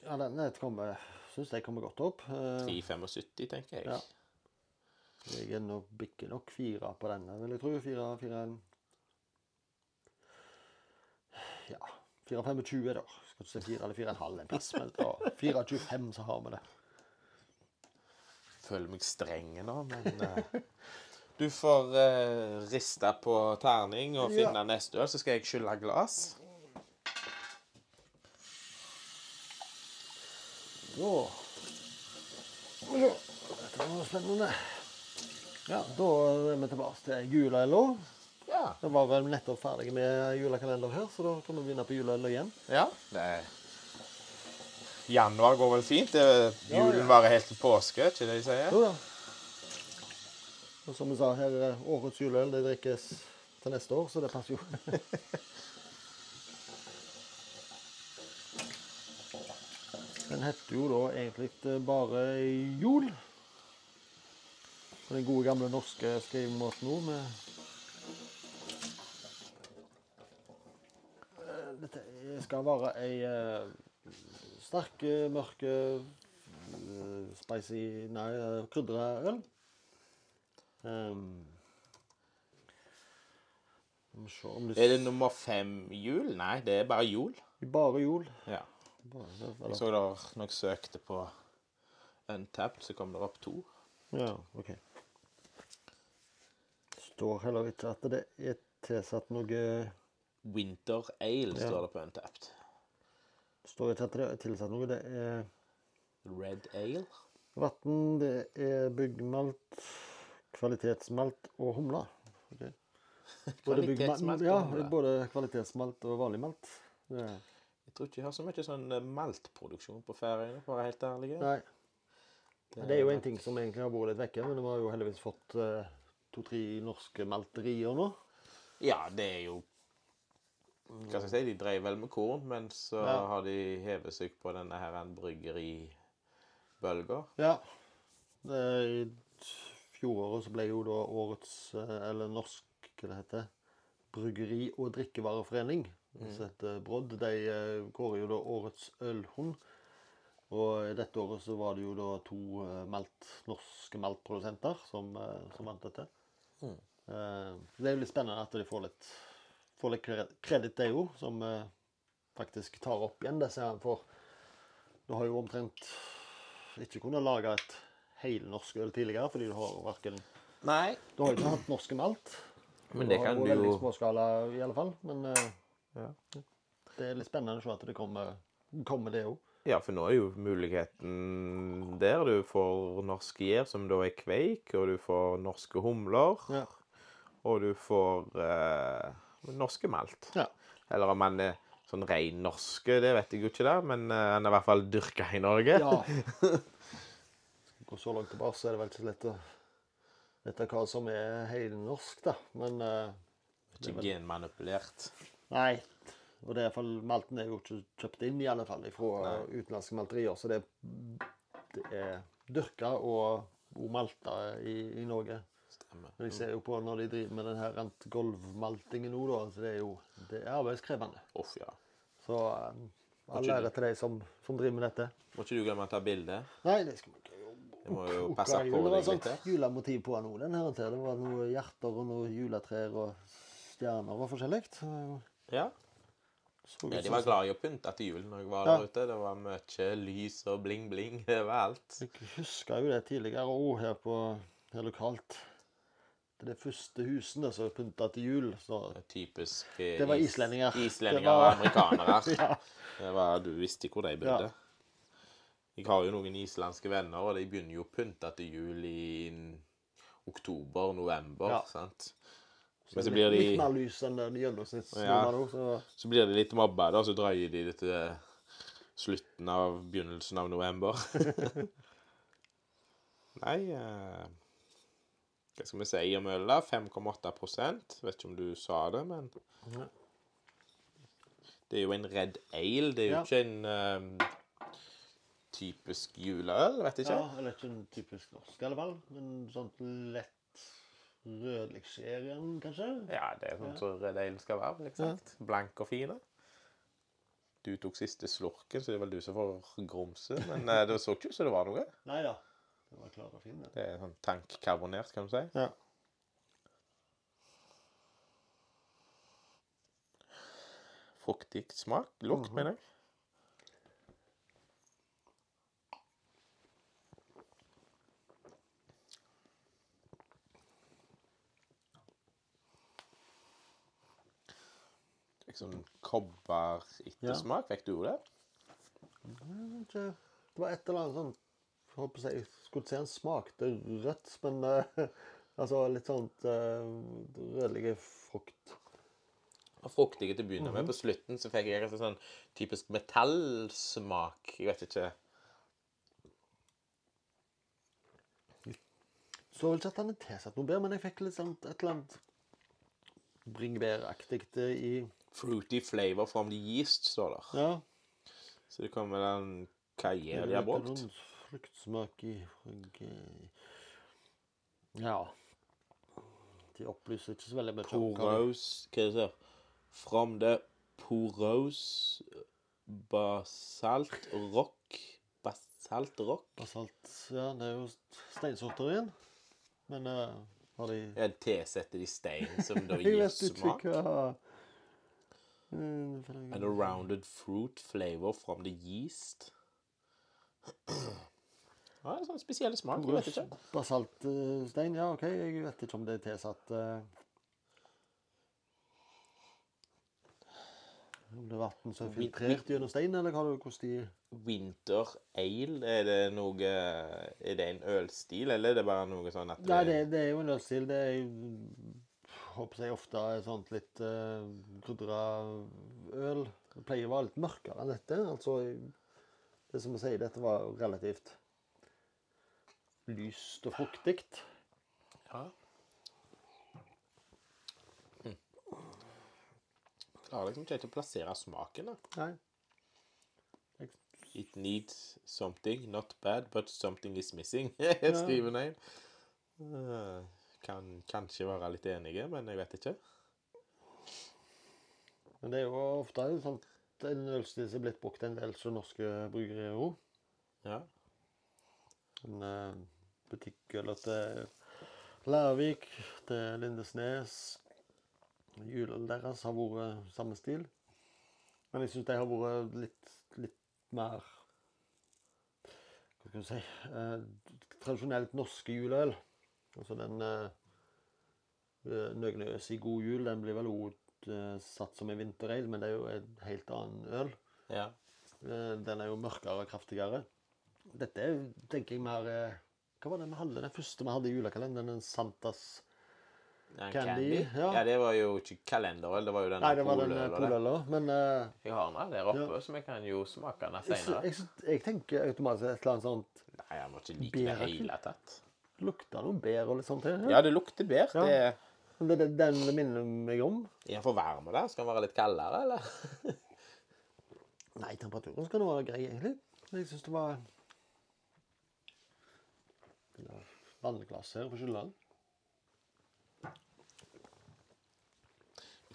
ja den kommer, syns jeg kommer godt opp. Eh, 3,75, tenker jeg. Ja. Jeg er nok bikker nok fire på denne, vil jeg tro. Fire, fire Ja. 4,25 da. Skal ikke si 4 eller fire og en plass, men da 4,25 så har vi det. Føler meg streng nå, men uh, Du får uh, riste på terning og finne Ja. neste øl, så skal jeg skylle glass. Så Dette var spennende. Ja, da er vi tilbake til juleøla. Ja. Vi var vel nettopp ferdige med julekalender her, så da kan vi begynne på juleøl igjen. Ja, det er Januar går vel fint. Det, julen ja. varer helt til påske, ikke det de sier? Jo da. Og som vi sa her, er årets juleøl det drikkes til neste år, så det passer jo. Den heter jo da egentlig eh, bare Jol. På den gode gamle norske skrivemåten med Eh, Dette skal være ei eh, sterk, eh, mørk, spicy Nei, krydra øl. Um, Er det nummer fem jul? Nei, det er bare jul. Bare jul. Ja. Bare, Jeg så der når jeg søkte på Untapped, så kom det opp to. ja, OK. Står heller ikke at det er tilsatt noe Winter Ale Ja. står det på Untapped. Står ikke at det er tilsatt noe. Det er Red Ale? vann, det er byggmalt, kvalitetsmalt og humle. Okay. Både og ja, humle. både kvalitetsmalt og vanlig malt. Ja. Jeg tror ikke jeg har så mye sånn eh, maltproduksjon på Færøyene, for å være helt ærlig. nei. Det er jo en ting som egentlig har vært litt vekke, men vi har jo heldigvis fått eh, to-tre norske malterier nå. Ja, det er jo Hva skal jeg si, de drev vel med korn, men så Ja. har de hevet seg på denne her en bryggeribølga. Ja. Det I fjoråret så ble jo da årets, eh, eller norsk, hva det heter, bryggeri- og drikkevareforening, som heter Brodd, de eh, kårer jo da årets ølhund. Og dette året så var det jo da to eh, malt, norske maltprodusenter som, eh, som vant dette. Mm. Eh, Det er jo litt spennende at de får litt, får litt kreditt, det òg, som eh, faktisk tar opp igjen disse her. For du har jo omtrent ikke kunnet lage et helnorsk øl tidligere, fordi du har hverken Nei, Du har jo ikke hatt norske malt. men det kan du jo Veldig småskala i alle fall. Men eh, Ja. det er litt spennende å se at det kommer, kommer det òg. Ja, for nå er jo muligheten der. Du får norske gjær, som da er kveik, og du får norske humler, Ja. og du får eh, norske malt. Ja. Eller om han er sånn ren norske, det vet jeg jo ikke, da, men eh, han er i hvert fall dyrka i Norge. ja. Går så langt tilbake, så er det vel ikke så lett å vite hva som er helnorsk, da. Men eh, det Ikke genmanipulert. Nei. Og det er i malten er jo ikke kjøpt inn, i alle fall, fra utenlandske malterier. Så det, det er dyrka og, og malta i, i Norge. Stemmer. Men jeg ser jo på når de driver med den her rent gulvmaltingen nå, da, så det er jo det er arbeidskrevende. Off, ja. Så um, all ære til de som, som driver med dette. Må ikke du glemme å ta bilde. Nei, det skal vi ikke gjøre. Det må jo passe på Det var deg julemotiv på den òg, den her. Det var noe hjerter og noe juletrær og stjerner og forskjellig. Ja. Ja, de var glad i å pynte til jul når jeg var Ja. der ute. Det var mye lys og bling-bling overalt. Jeg husker jo det tidligere òg her, på- her lokalt. Det er de første husene som er pynta til jul. Så Typisk eh, Det var is- islendinger. Islendinger Det var- og amerikanere. ja. Det var, du visste hvor de bodde. Jeg har jo noen islandske venner, og de begynner jo å pynte til jul i oktober-november. Ja. sant? Så så blir blir Litt de, mer lys enn den Ja. nå. Så så blir de litt mobba, da, så drøyer de det til slutten av begynnelsen av november. Nei eh, Hva skal vi si om øl, da? 5,8% Vet ikke om du sa det, men Ja. Det er jo en red ale. Det er jo Ja. ikke en um, typisk juleøl, vet jeg ikke. Ja, eller ikke en typisk norsk, i alle fall. Men sånn lett rødligsserien, kanskje? Ja, det er sånn som red ale skal være. Ikke sant? Blank og fin. Du tok siste slurken, så det er vel du som får grumse. Men eh, det så ikke ut som det var noe. Nei da. Det var klar og fin. det. Det er sånn tankkarbonert, kan du si. Ja. Fruktig smak. Lukt, mener jeg. Sånn kobberettersmak. Fikk du det? Ikke- Det var et eller annet sånn jeg holdt på å si, skulle si han smakte rødt, men uh, altså litt sånt uh, rødlig frukt. Og fruktige til å begynne med. På slutten så fikk jeg en sånn typisk metallsmak. Jeg vet ikke. Så vel ikke at han er tilsatt noe bedre, men jeg fikk litt sånt et eller annet bringebæraktig i Fruity flavor from the yeast, står der. Ja. Så det kommer den Hva gjør de har brukt? Fruktsmak i frug- Ja. De opplyser ikke så veldig mye Porose Hva er det det? From the porose basalt rock Basalt rock? Basalt Ja, det er jo steinsorter igjen. Men eh, har de Ja, tesette i stein som da Jeg gir vet ikke hva Mm, And a rounded fruit flavor from the yeast. Ja, sånn spesiell smak. Jeg vet ikke. Basaltstein, ja OK. Jeg vet ikke om det er tilsatt eh, Om det er vann som er filtrert gjennom stein, eller hva det, hvordan de Winter ale, er det noe Er det en ølstil, eller er det bare noe sånn at Nei, det, det er jo en ølstil. Det er håper jeg ofte er sånt litt uh, krydra øl. Det pleier å være litt mørkere enn dette. Altså, det som jeg sier, dette var relativt lyst og fruktig. Ja. Klarer liksom ikke helt å plassere smaken. da. Nei. It needs something, not bad, but something is missing. Skriver Neil. Eh, Kan kanskje være litt enige, men jeg vet ikke. Men det er jo ofte en sånn en ølstil som er blitt brukt en del som norske bryggerier òg. Ja. En eh, butikkøl til Lærvik, til Lindesnes. Juleøl deres har vært samme stil. Men jeg syns de har vært litt, litt mer Hva skal vi si eh, Tradisjonelt norske juleøl. Altså den eh, Nøgnøs i god jul, den blir vel òg eh, satt som en vinterøl, men det er jo en helt annen øl. ja. Eh, Den er jo mørkere og kraftigere. Dette er, tenker jeg, mer eh, Hva var det vi hadde? Den første vi hadde i julekalenderen? Den Santas Ja, Candy, ja. ja. det var jo ikke kalenderøl, det var jo den Nei, det var den eh, poløla. Men uh, Jeg har den der oppe, så vi kan jo smake den senere. jeg, jeg tenker automatisk et eller annet sånt Nei, jeg må ikke like det det hele tatt. Lukter noe bedre og litt sånt her? Ja, det lukter. Ja. Det det, det, den minner meg om. Er den for varm der? Skal den være litt kaldere, eller? Nei, temperaturen skal nå være grei, egentlig. Jeg syns det var ja, Vannglass her på Skylland.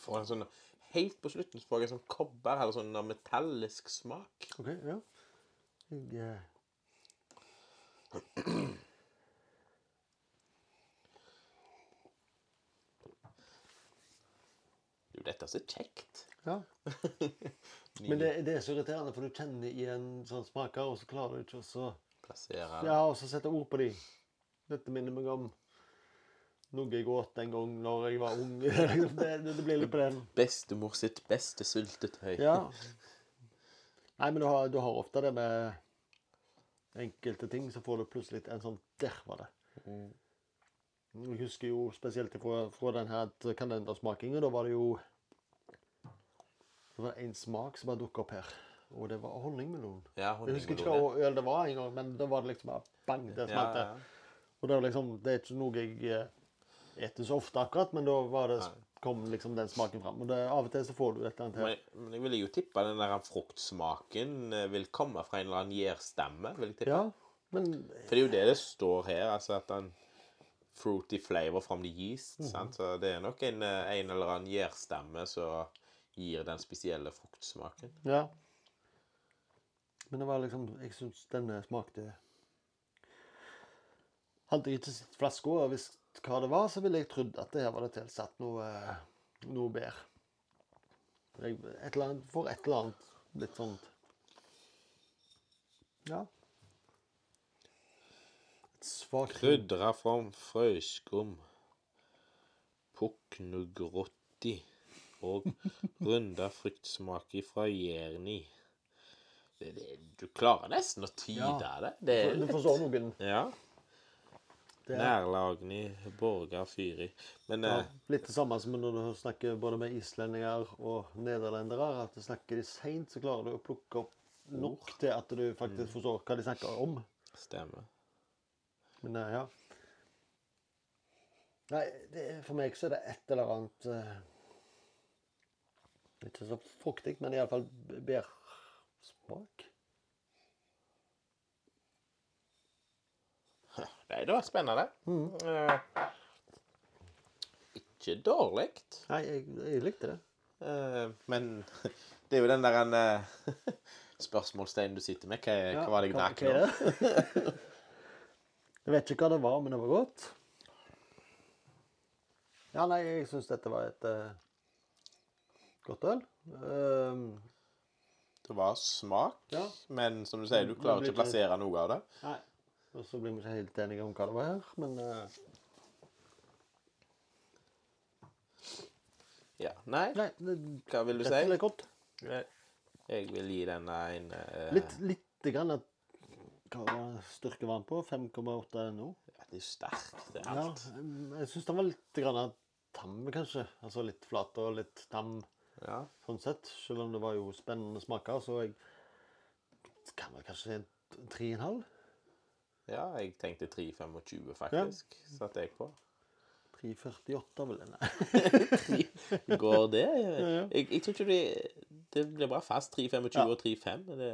Får en sånn Helt på slutten så får jeg en sånn kobber eller sånn metallisk smak. OK, ja. Jeg, eh, jo dette er så kjekt. ja. Men det, det er så irriterende, for du kjenner igjen sånn smaker, og så klarer du ikke å Plassere Ja, og så sette ord på dem. Dette minner meg om noe jeg åt en gang når jeg var ung. det, det, det blir litt på den. Bestemor sitt beste syltetøy. Ja. Nei, men du har, du har ofte det med enkelte ting, så får du plutselig en sånn Der var det. Jeg husker jo spesielt fra, fra den her kalendersmakinga. Da var det jo Det var en smak som bare dukka opp her. Og det var honningmelon. Ja, Jeg husker ikke hva øl det var engang, men da var det liksom bare bang, det ja. Ja, ja. Og det er liksom, det er ikke noe jeg eh, så ofte akkurat, men da var det, kom liksom den smaken fram. Og det, av og til så får du et eller annet her. Men, men jeg ville jo tippe den der fruktsmaken eh, vil komme fra en eller annen gjærstemme. vil jeg tippe. Ja, men For det er jo det det står her. altså at den Fruity flavor from the yeast. Mhm. sant? Så det er nok en, eh, en eller annen gjærstemme som gir den spesielle fruktsmaken. Ja. Men det var liksom Jeg syns denne smakte Hadde jeg ikke sett flaska og hva det var, så ville jeg trodd at det her var det tilsatt noe, noe bedre. Jeg, et eller annet, for et eller annet litt sånt Ja. Et svakt Krydra from frøskum, puknugrotti og runda fruktsmak fra Jerni. Det, det, du klarer nesten å tyde Ja. det. Det er Du forstår noen Ja. Det er, Nærlagni, Borgar Fyri. Men ja, eh, Litt det samme som når du snakker både med islendinger og nederlendere. At du snakker de seint, så klarer du å plukke opp nok til at du faktisk forstår hva de snakker om. stemmer. Men eh, ja. Nei, det, for meg så er det et eller annet eh, Ikke så fruktig, men iallfall bærsmak. Nei, det var spennende. Mm. Ikke dårlig. Nei, jeg, jeg likte det. Eh, men det er jo den der en, eh, du sitter med. Hva, Ja, hva var det jeg drakk nå? jeg vet ikke hva det var, men det var godt. Ja, nei, jeg syns dette var et uh, godt øl. Ehm, Det var smak, Ja. men som du sier, du klarer ikke å plassere noe av det. nei. Og så blir vi ikke helt enige om hva det var her, men uh... Ja. Nei. Nei det, hva vil du si? Dette er godt. Jeg vil gi denne en uh... Litt, litt grann at hva var styrke var den på? 5,8 er nå? Ja, det er sterkt. Det er alt. Ja, jeg syns den var litt grann tam, kanskje. Altså litt flat og litt tam ja. sånn sett. Selv om det var jo spennende smaker, så jeg kan vel kanskje si en 3,5 ja, jeg tenkte 3,25 faktisk, satte jeg på. 3,48 vel Nei. Går det? ja. Jeg, jeg tror ikke det, det blir bra fast 3,25 Ja. og 3,5. Det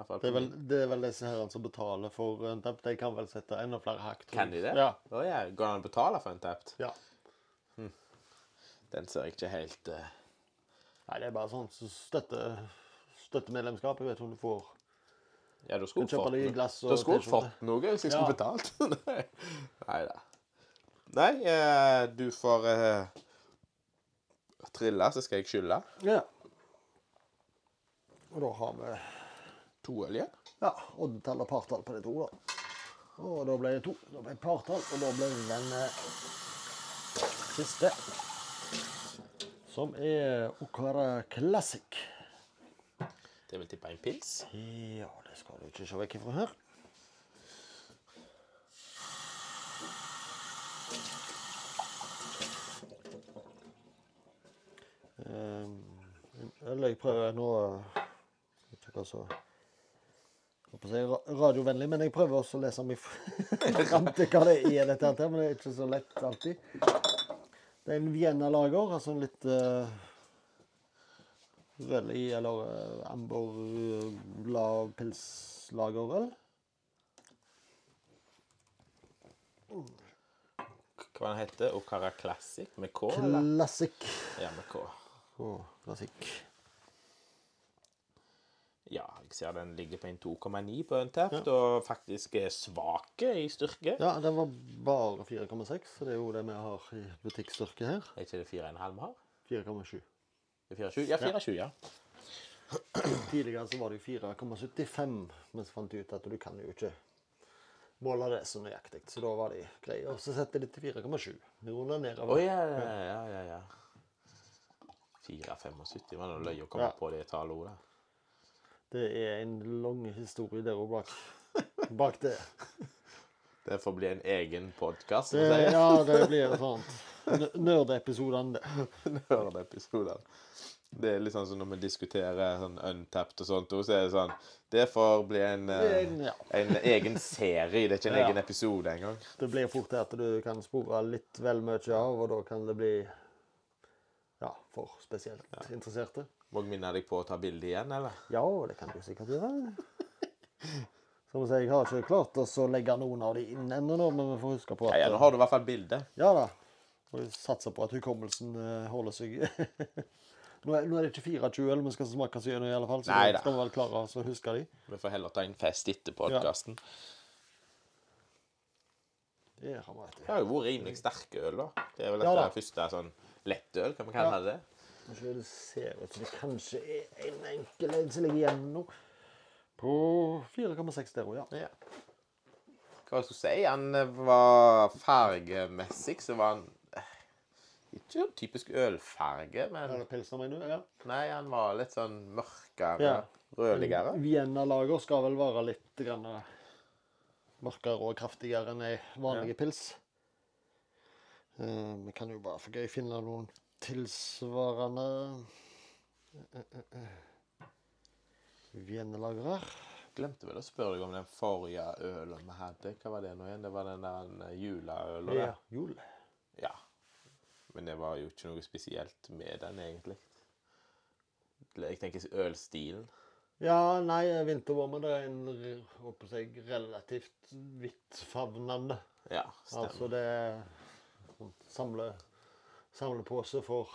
Det er vel, det er vel disse herrene som betaler for Untapped. De kan vel sette enda flere hakk. Kan de det? Ja. Oh, ja. Går det an å betale for en tapt? ja. Den ser jeg ikke helt uh... Nei, det er bare sånn så støtte, støttemedlemskap. Jeg vet ikke om du får Ja, Du skulle fått og skulle fått noe hvis jeg skulle Ja. betalt. Nei da. Nei, eh, du får eh, trille, så skal jeg skylle. Ja. Og da har vi To øl igjen. ja, oddetall og partall på de to. da. Og da ble det to. Da ble det partall, og da ble det den eh, siste. Som er Okara Classic. Det vil tippe en pils. Ja, det skal du ikke se vekk ifra her. Eller jeg prøver nå Jeg vet ikke hva så holdt på å si radiovennlig, men jeg prøver også å lese meg fram til hva det er, dette her, men det er ikke så lett alltid. Det er en Vienna-lager, altså en litt uh, rødlig eller uh, amber uh, lav pilslagerøl. Hva den heter Okara Classic med K, eller? Classic. Ja, med K. Å, klassikk. Ja, jeg ser den ligger på en 2,9 på Untapped, og faktisk er svake i styrke. Ja, den var bare 4,6, så det er jo det vi har i butikkstyrke her. Er ikke det 4,5 vi har? 4,7. Det er 4,7? Ja, 24, ja. Tidligere så var det jo 4,75, men så fant de ut at du kan jo ikke måle det så nøyaktig, så da var de greie. Og så setter de til 4,7. Vi ruller Å nedover. ja, ja, ja, ja, ja. 4,75 var noe løye å komme Ja. på det tallet òg, da. Det er en lang historie der og bak, bak det. Det får bli en egen podkast. Ja, det blir sånn nerdeepisodene, det. Det er litt sånn som når vi diskuterer sånn untapped og sånt, så er det sånn Det får bli en, eh, En- ja. en egen serie, det er ikke en Ja. egen episode engang. Det blir fort til at du kan spore litt vel mye av, og da kan det bli ja, for spesielt interesserte. Må jeg minne deg på å ta bilde igjen, eller? Ja, det kan du sikkert gjøre. Som jeg har ikke klart å legge noen av de inn ennå, nå, men vi får huske på at Ja, ja, nå har du i hvert fall bilde. Ja da. Og vi satser på at hukommelsen eh, holder seg nå, er, nå er det ikke 24 øl vi skal smake gjennom, i alle fall, så Nei da da. skal vi vel klare oss å huske de. Vi får heller ta en fest etter podkasten. Det har vi, Det har jo vært rimelig sterke øl, da. Det er vel Ja dette første sånn lettøl, kan vi kalle Ja. det. Kanskje det ser ut som det kanskje er en enkel en som ligger igjen nå. På 4,6 der òg, ja. Ja. Hva skal jeg si? Han var fargemessig, så var han ikke sånn typisk ølfarge, Er men det pilsner, mener du? Ja. nei, han var litt sånn mørkere, Ja. rødligere. Vienna-lager skal vel være litt grann eh, mørkere og kraftigere enn ei vanlig pils. Eh, vi kan jo bare for gøy finne noen tilsvarende uh, uh, Vienna-lager her. Glemte vel å spørre deg om den forrige ølen vi hadde. Hva var det nå igjen? Det var den der eh, juleølen? Ja, jul. Ja. Men det var jo ikke noe spesielt med den, egentlig. Jeg tenker ølstilen. Ja, nei, vintervarme det er en håper jeg, relativt hvittfavnende. Ja, stemmer. Altså det er samle, samlepose for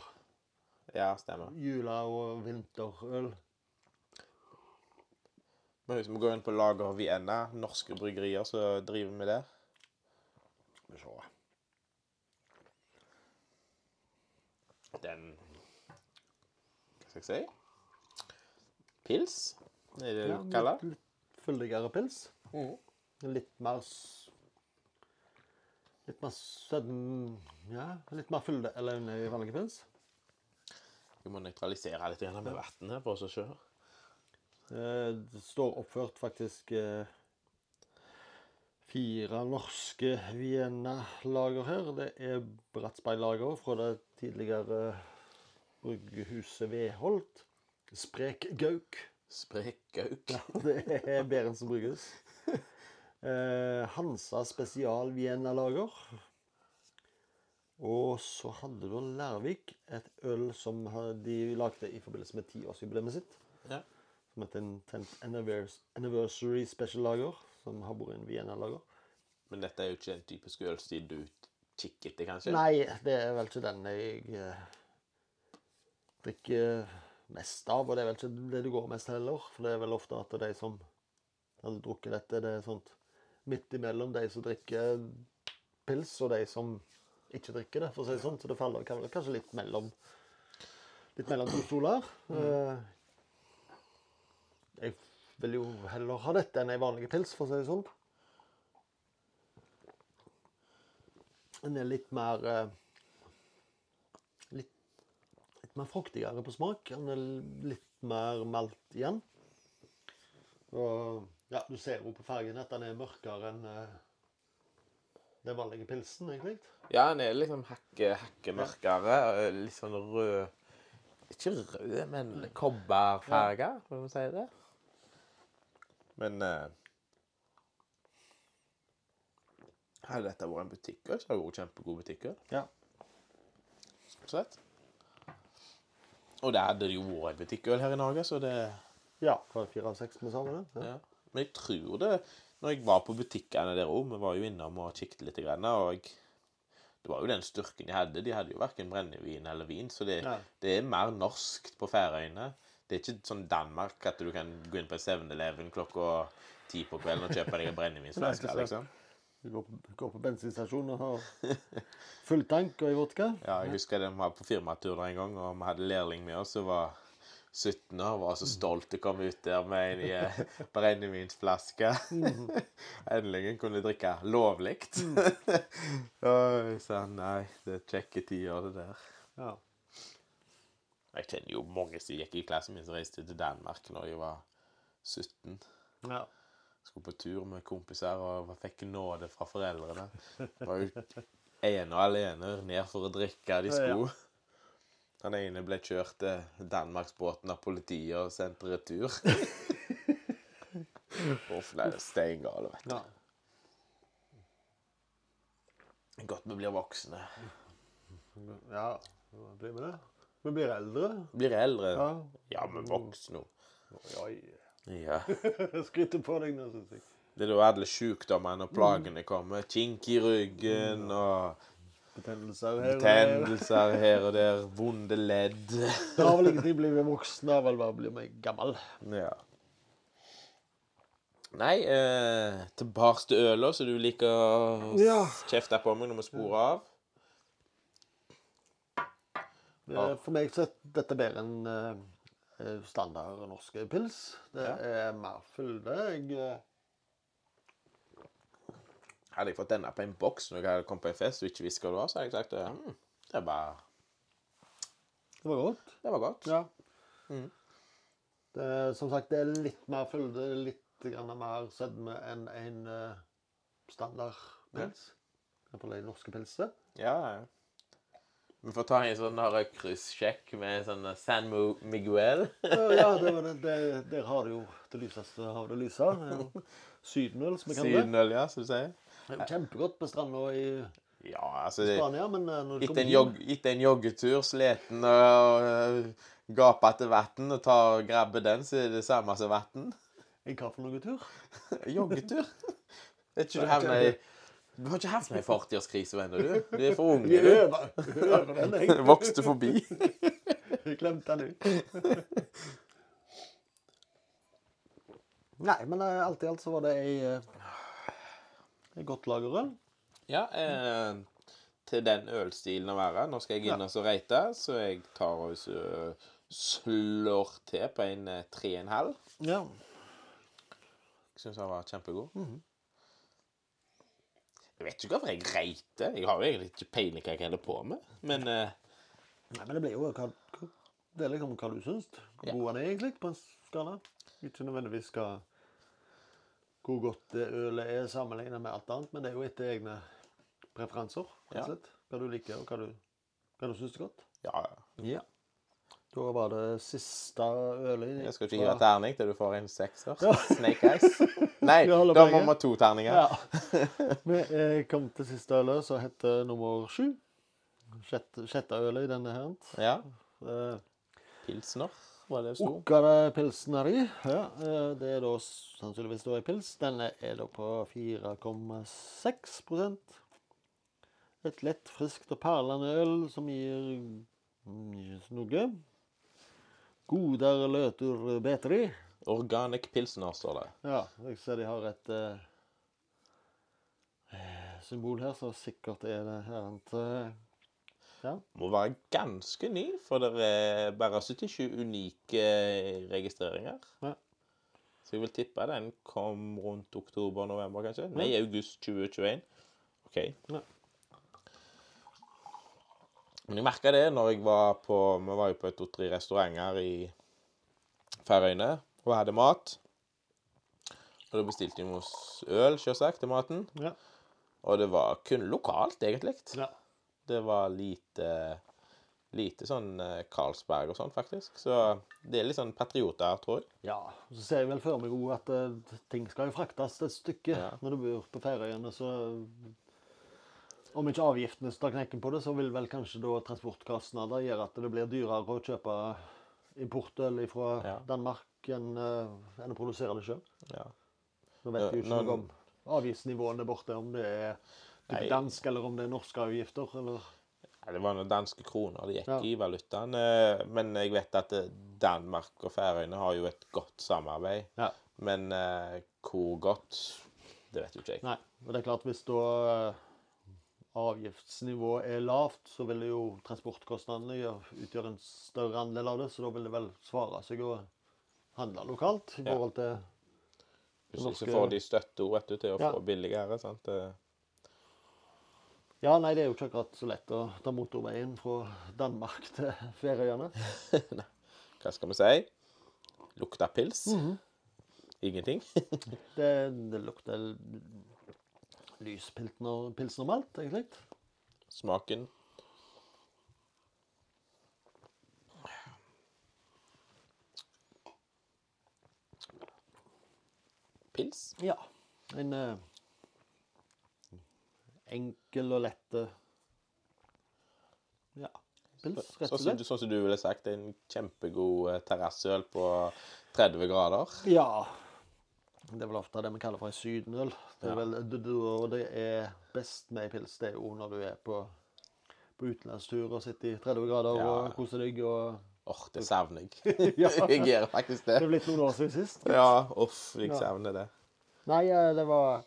Ja, stemmer. jula- og vinterøl. Men hvis vi går inn på Lager Vienna, norske bryggerier som driver med det Skal vi se. Den Hva skal jeg si? Pils, er det Ja, du kaller litt, litt fyldigere pils. Mm. Litt mer Litt mer sødm... Ja, litt mer fylde enn i vanlig pils. Vi må nøytralisere litt med vannet for oss se. Eh, Det står oppført faktisk eh, fire norske Vienna-lager her. Det er Bratsberg-lager fra det tidligere bryggehuset Veholt. Sprek Gauk. Sprekgauk. Ja, det er Berentsen brygghus. Eh, Hansa spesial Vienna-lager. Og så hadde du Lærvik et øl som de lagde i forbindelse med tiårsjubileet sitt. Ja. som heter en 10th Anniversary Special Lager, som har vært en Vienna-lager. Men dette er jo ikke en typisk ølstil du etter, kanskje? Nei, det er vel ikke den jeg eh, drikker mest av, og det er vel ikke det du går mest heller. For det er vel ofte at de som hadde drukket dette, det er sånt midt imellom de som drikker pils, og de som ikke drikker det, for å si det sånn. Så det faller kanskje litt mellom litt mellom to stoler. Eh, Jeg vil jo heller ha dette enn ei vanlig pils, for å si det sånn. Den er litt mer eh, litt, litt mer fruktigere på smak. Den er litt mer malt igjen. Og ja, du ser jo på fargen at den er mørkere enn eh, den vanlige pilsen, egentlig. Ja, den er liksom hakke, hakke mørkere. eh, Litt sånn rød Ikke rød, men kobberfarge, kan vi si det. Men eh, Hadde dette vært en butikk, så hadde det vært kjempegod butikk. Ja. Sett. Og det hadde det jo vært en butikkøl her i Norge, så det Ja, fra fire av seks med sammen. Ja. Ja. Men jeg tror det Når jeg var på butikkene der òg, vi var jo innom og kikket litt, og jeg, det var jo den styrken de hadde. De hadde jo verken brennevin eller vin, så det, ja. det er mer norskt på Færøyene. Det er ikke sånn Danmark at du kan gå inn på 7-Eleven klokka ti på kvelden og kjøpe deg en brennevinsflaske. Liksom. Du går på, bensinstasjonen og har full tank og i vodka. Ja, jeg husker vi var på firmatur der en gang, og vi hadde lærling med oss som var 17 år. Var så stolt til å komme ut der med en eh, brennevinsflaske. Endelig kunne drikke lovlig. og jeg sa nei, det er kjekke tider, det der. Ja. Jeg kjenner jo mange som gikk i klassen min som reiste til Danmark når jeg var 17. ja. Skulle på tur med kompiser og fikk nåde fra foreldrene. Var jo ene og alene ned for å drikke de skulle. Han ene ble kjørt til Danmarksbåten av politiet og sendt retur. Uff, nei, det er steingale, vet du. ja. Godt vi blir voksne. Ja, blir vi det? Vi blir eldre. Blir eldre. Ja. Ja, men voksne. Oi. Ja. Skryter på deg nå, syns jeg. Det er da alle sykdommene og plagene kommer. Kink i ryggen og Betennelser her betennelser her og der. Vonde ledd. Det har vel ingenting bli voksen av, vel bare meg gammel. Ja. Nei, eh, tilbake til øla, så du liker å Ja. kjefte på meg når vi sporer av. Det For meg så er dette bedre enn eh, standard norske pils. Det Ja. er mer fylde. Jeg eh, Hadde jeg fått denne på en boks når jeg hadde kommet på en fest og ikke visste hva det var, så hadde jeg sagt mm, det, var, Det var godt. det var godt. Ja. Mm. Det, som sagt, det er litt mer fylde, litt mer sødme enn en standard pils. Ja. Iallfall de norske pilsene. Ja, ja. Vi får ta en sånn kryssjekk med sånn San Miguel. Ja, det var det, det, der har du jo det lyseste av det lyse. Det Sydenøl, som vi kaller det. Sydenøl, ja, som du sier. Det er jo kjempegodt på stranda i Ja, altså Spania, men eh, når du Etter en, etter en joggetur, sliten og uh, etter vann, og tar, grabber den, så er det samme som vann. En hva for noe tur? Joggetur. Er ikke du med... i Du har ikke hatt i 40-årskrise ennå, du. Du er for ung, Vi du. øver, øver den, jeg. Vokste forbi. Jeg glemte den ut. Nei, men eh, alt i alt så var det ei, eh, ei godt lagerøl. Ja, eh, til den ølstilen å være. Nå skal jeg inn og så reite, så jeg tar og slår til på en eh, 3,5. Ja. Jeg syns den var kjempegod. Jeg vet ikke hvorfor jeg reiter. Jeg har jo egentlig ikke peiling hva jeg holder på med. Men uh, Nei, men det blir jo hva, Det er liksom hva du syns. Hvor Ja. god han er egentlig, på en skala. Ikke nødvendigvis hva hvor godt det ølet er sammenlignet med alt annet, men det er jo etter egne preferanser. Ja. Hva du liker, og hva du, hva du syns er godt. ja, Ja. Da var det siste ølet jeg skal ikke gi deg terning til du får en sekser. Ja. Snake Eyes. Nei, da må vi ha to terninger. Ja. Vi eh, kom til siste ølet, som heter nummer sju. Sjette, sjette ølet i denne her. Ja. Eh, Pilsner. var det sto. Okkara-pilsen er de. Ja, eh, det er da sannsynligvis da en pils. Denne er da på 4,6 Et lett, friskt og perlende øl som gir mm, noe. Goder løtur betri. Organic pilsner, står det. Ja, jeg ser de har et eh, symbol her, så sikkert er det her eh, Ja. Må være ganske ny, for det er bare 77 unike registreringer. Ja. Så jeg vil tippe den kom rundt oktober-november, kanskje? Nei, august 2021. OK. Ja. Men jeg merka det når jeg var på Vi var jo på to-tre restauranter i Færøyene og hadde mat. Og da bestilte vi oss øl, sjølsagt, til maten. Ja. Og det var kun lokalt, egentlig. ja. Det var lite Lite sånn eh, Carlsberg og sånn, faktisk. Så det er litt sånn patrioter, tror jeg. Ja, så ser jeg vel for meg òg at uh, ting skal jo fraktes et stykke Ja. når du bor på Færøyene, så om ikke avgiftene tar knekken på det, så vil vel kanskje da transportkostnader gjøre at det blir dyrere å kjøpe importøl fra Ja. Danmark enn eh, enn å produsere det sjøl. Ja. Nå vet vi jo ikke noe om avgiftsnivåene borte, om det er typ dansk eller om det er norske avgifter. eller... Ja, det var noen danske kroner det gikk Ja. i valutaen. eh, Men jeg vet at eh, Danmark og Færøyene har jo et godt samarbeid. Ja. Men eh, hvor godt, det vet jo ikke jeg. Nei, og det er klart hvis da eh, avgiftsnivået er lavt, så vil jo transportkostnadene utgjøre en større andel av det, så da vil det vel svare seg å handle lokalt i Ja. forhold til Hvis ikke norske- så får de støtte vet du, til å Ja. få billigere. sant? Ja, nei, det er jo ikke akkurat så lett å ta motorveien fra Danmark til Færøyene. Hva skal vi si? Lukter pils? Mhm. Ingenting? Det, det lukter lys pilsner, pilsnermalt, egentlig. Smaken? Pils? Ja. En eh, enkel og lett eh, Ja. Pils, rett og slett. sånn som du ville sagt, en kjempegod eh, terrasseøl på 30 grader. Ja. Det er vel ofte det vi kaller for en sydenøl. Det er vel, og det er best med ei pils. Det er jo når du er på, på utenlandstur og sitter i 30 grader Ja. og koser deg. og Åh, det savner jeg. Jeg gjør faktisk Det det. er blitt noen år siden sist. Ja, uff, jeg Ja. savner det. Nei, eh, det var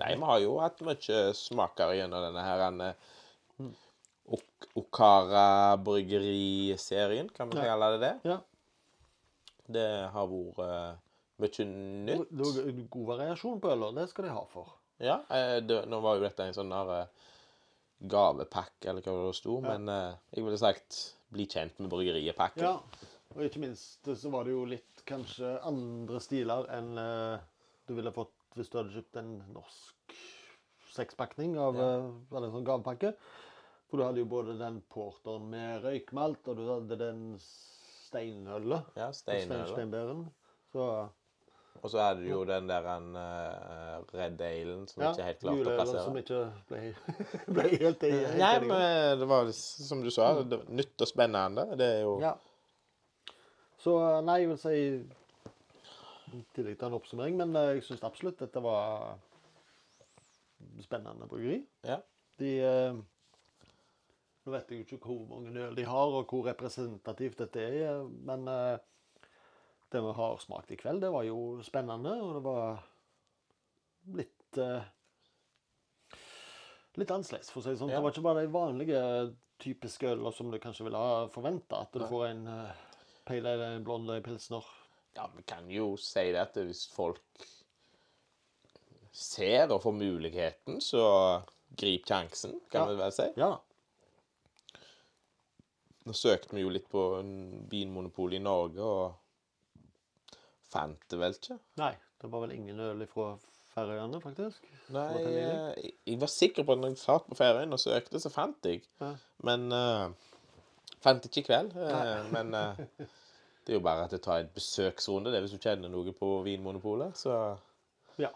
Nei, vi har jo hatt mye smaker gjennom denne her Ok Okara bryggeriserien, kan vi kalle det det. Ja. Det har vært eh, mye nytt. Det var god variasjon på øl, det skal de ha for. Ja, eh, det, nå var jo dette en sånn der eh, gavepakke, eller hva det sto, Ja. men jeg ville sagt bli kjent med bryggeriet-pakke. Ja, og ikke minst så var det jo litt kanskje andre stiler enn du ville fått hvis du hadde kjøpt en norsk sekspakning av Ja. eller en sånn gavepakke. For du hadde jo både den porteren med røykmalt, og du hadde den steinølet. Ja, Stein, steinbæren. Så Og så hadde du jo den der uh, Red Alen som ja, ikke helt klarte å plassere. som ikke ble, ble helt, i- helt Nei, men det var som du sa, det var nytt og spennende. Det er jo Ja. Så nei, jeg vil si i tillegg til en oppsummering, men eh, jeg syns absolutt dette var spennende bryggeri. Ja. De eh, Nå vet jeg jo ikke hvor mange øl de har, og hvor representativt dette er, men eh, det vi har smakt i kveld, det var jo spennende, og det var litt eh, Litt annerledes, for å si det sånn. Ja. Det var ikke bare de vanlige typiske ølene som du kanskje ville ha forventa. At du får en uh, pale ale, en blond pilsner. ja, vi kan jo si det at hvis folk ser og får muligheten, så grip sjansen, kan Ja. vi vel si. Ja. Nå søkte vi jo litt på vinmonopol i Norge, og fant det vel ikke. Nei, det var vel ingen øl fra Færøyene, faktisk. Nei, jeg, eh, jeg var sikker på at når jeg satt på Færøyene og søkte, så fant jeg. Ja. Men uh, fant ikke i kveld. Uh, men uh, det er jo bare at jeg tar en besøksrunde, det er hvis du kjenner noe på Vinmonopolet. Så, Ja.